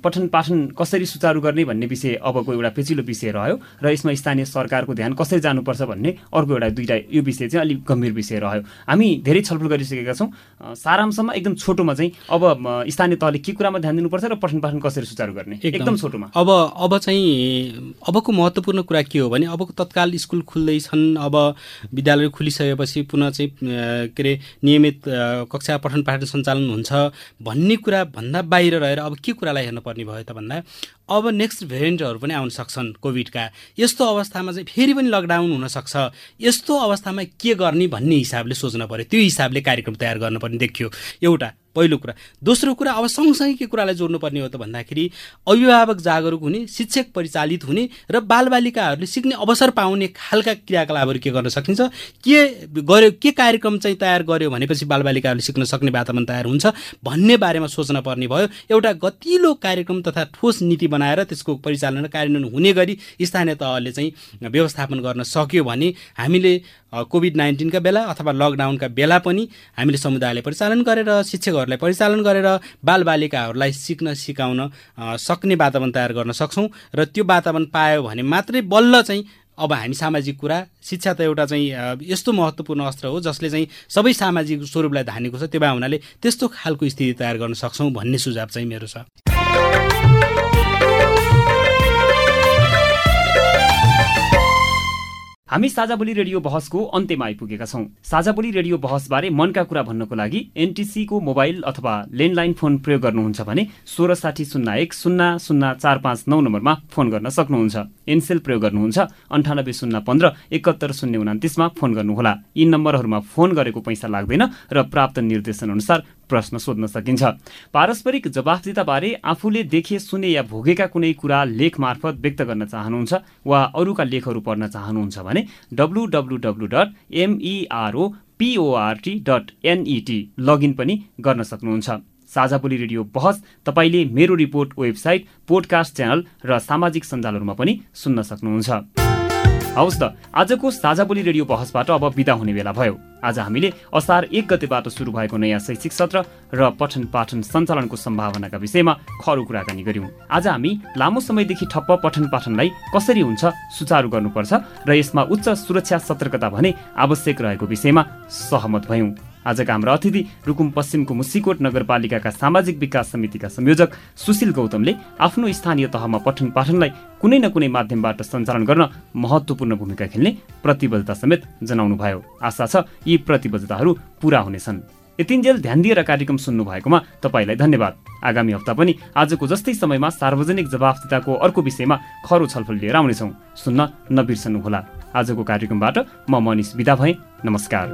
पठन पाठन कसरी सुचारू गर्ने भन्ने विषय अबको एउटा पेचिलो विषय रह्यो र यसमा स्थानीय सरकारको ध्यान कसरी जानुपर्छ भन्ने अर्को एउटा दुइटा यो विषय चाहिँ अलिक गम्भीर विषय रह्यो। हामी धेरै छलफल गरिसकेका छौँ। सारांशमा एकदम छोटोमा चाहिँ अब स्थानीय तहले के कुरामा ध्यान दिनुपर्छ र पठन पाठन कसरी सुचारू गर्ने? एकदम। छोटोमा। अब अब चाहिँ अबको महत्त्वपूर्ण कुरा के हो भने अबको तत्काल स्कुल खुल्दैछन् अब विद्यालय खुलिसकेपछि पुनः चाहिँ के अरे नियमित कक्षा पठन पाठन सञ्चालन हुन्छ भन्ने कुरा भन्दा बाहिर रहेर अब के कुरालाई हेर्नुपर्ने भयो त भन्दा अब नेक्स्ट भेरिएन्टहरू पनि आउन सक्छन् कोभिडका यस्तो अवस्थामा चाहिँ फेरि पनि लकडाउन हुनसक्छ यस्तो अवस्थामा के गर्ने भन्ने हिसाबले सोच्न पऱ्यो त्यो हिसाबले कार्यक्रम तयार गर्नुपर्ने देखियो। एउटा पहिलो कुरा। दोस्रो कुरा अब सँगसँगै के कुरालाई जोड्नुपर्ने हो त भन्दाखेरि अभिभावक जागरुक हुने शिक्षक परिचालित हुने र बालबालिकाहरूले सिक्ने अवसर पाउने खालका क्रियाकलापहरू के गर्न सकिन्छ? के गर्यो के कार्यक्रम चाहिँ तयार गर्यो भनेपछि बालबालिकाहरूले सिक्न सक्ने वातावरण तयार हुन्छ भन्ने बारेमा सोच्न पर्ने भयो। एउटा गतिलो कार्यक्रम तथा ठोस नीति बनाएर त्यसको परिचालन र कार्यान्वयन हुने गरी स्थानीय तहले चाहिँ व्यवस्थापन गर्न सक्यो भने हामीले कोभिड नाइन्टिनका बेला अथवा लकडाउनका बेला पनि हामीले समुदायले परिचालन गरेर शिक्षकहरूलाई परिचालन गरेर बालबालिकाहरूलाई सिक्न सिकाउन सक्ने वातावरण तयार गर्न सक्छौँ र त्यो वातावरण पायो भने मात्रै बल्ल चाहिँ अब हामी सामाजिक कुरा शिक्षा त एउटा चाहिँ यस्तो महत्त्वपूर्ण अस्त्र हो जसले चाहिँ सबै सामाजिक स्वरूपलाई धानेको छ त्यो भए हुनाले त्यस्तो खालको स्थिति तयार गर्न सक्छौँ भन्ने सुझाव चाहिँ मेरो छ। हामी साझा बोली रेडियो बहसको अन्त्यमा आइपुगेका छौँ। साझा बोली रेडियो बहसबारे मनका कुरा भन्नको लागि एनटिसीको मोबाइल अथवा ल्यान्डलाइन फोन प्रयोग गर्नुहुन्छ भने सोह्र साठी शून्य एक शून्य शून्य चार पाँच नौ नम्बरमा फोन गर्न सक्नुहुन्छ। एनसेल प्रयोग गर्नुहुन्छ। अन्ठानब्बे शून्य पन्ध्र एकहत्तर शून्य उनातिसमा फोन गर्नुहोला। यी नम्बरहरूमा फोन गरेको पैसा लाग्दैन र प्राप्त निर्देशन अनुसार प्रश्न सोध्न सकिन्छ। पारस्परिक जवाफदिताबारे आफूले देखे सुने या भोगेका कुनै कुरा लेख मार्फत व्यक्त गर्न चाहनुहुन्छ वा अरूका लेखहरू पढ्न चाहनुहुन्छ भने W W W dot M E R O P O R T dot N E T login पनि गर्न सक्नुहुन्छ। साझा बोली रेडियो बहस तपाईँले मेरो रिपोर्ट वेबसाइट पोडकास्ट च्यानल र सामाजिक सञ्जालहरूमा पनि सुन्न सक्नुहुन्छ। हवस् त आजको साझा बोली रेडियो बहसबाट अब विदा हुने बेला भयो। आज हामीले असार एक गतेबाट सुरु भएको नयाँ शैक्षिक सत्र र पठन पाठन सञ्चालनको सम्भावनाका विषयमा खरो कुराकानी गर्यौँ आज हामी लामो समयदेखि ठप्प पठन पाठनलाई कसरी हुन्छ सुचारू गर्नुपर्छ र यसमा उच्च सुरक्षा सतर्कता भने आवश्यक रहेको विषयमा सहमत भयौँ। आजका हाम्रा अतिथि रुकुम पश्चिमको मुसिकोट नगरपालिकाका सामाजिक विकास समितिका संयोजक सुशील गौतमले आफ्नो स्थानीय तहमा पठन पाठनलाई कुनै न कुनै माध्यमबाट सञ्चालन गर्न महत्त्वपूर्ण भूमिका खेल्ने प्रतिबद्धता समेत जनाउनु भयो आशा छ यी प्रतिबद्धताहरू पूरा हुनेछन्। यतिन्जेल ध्यान दिएर कार्यक्रम सुन्नु भएकोमा तपाईँलाई धन्यवाद। आगामी हप्ता पनि आजको जस्तै समयमा सार्वजनिक जवाफदिताको अर्को विषयमा खरो छलफल लिएर आउनेछौँ। सुन्न नबिर्सनुहोला। आजको कार्यक्रमबाट म मनिष विदा भएँ। नमस्कार।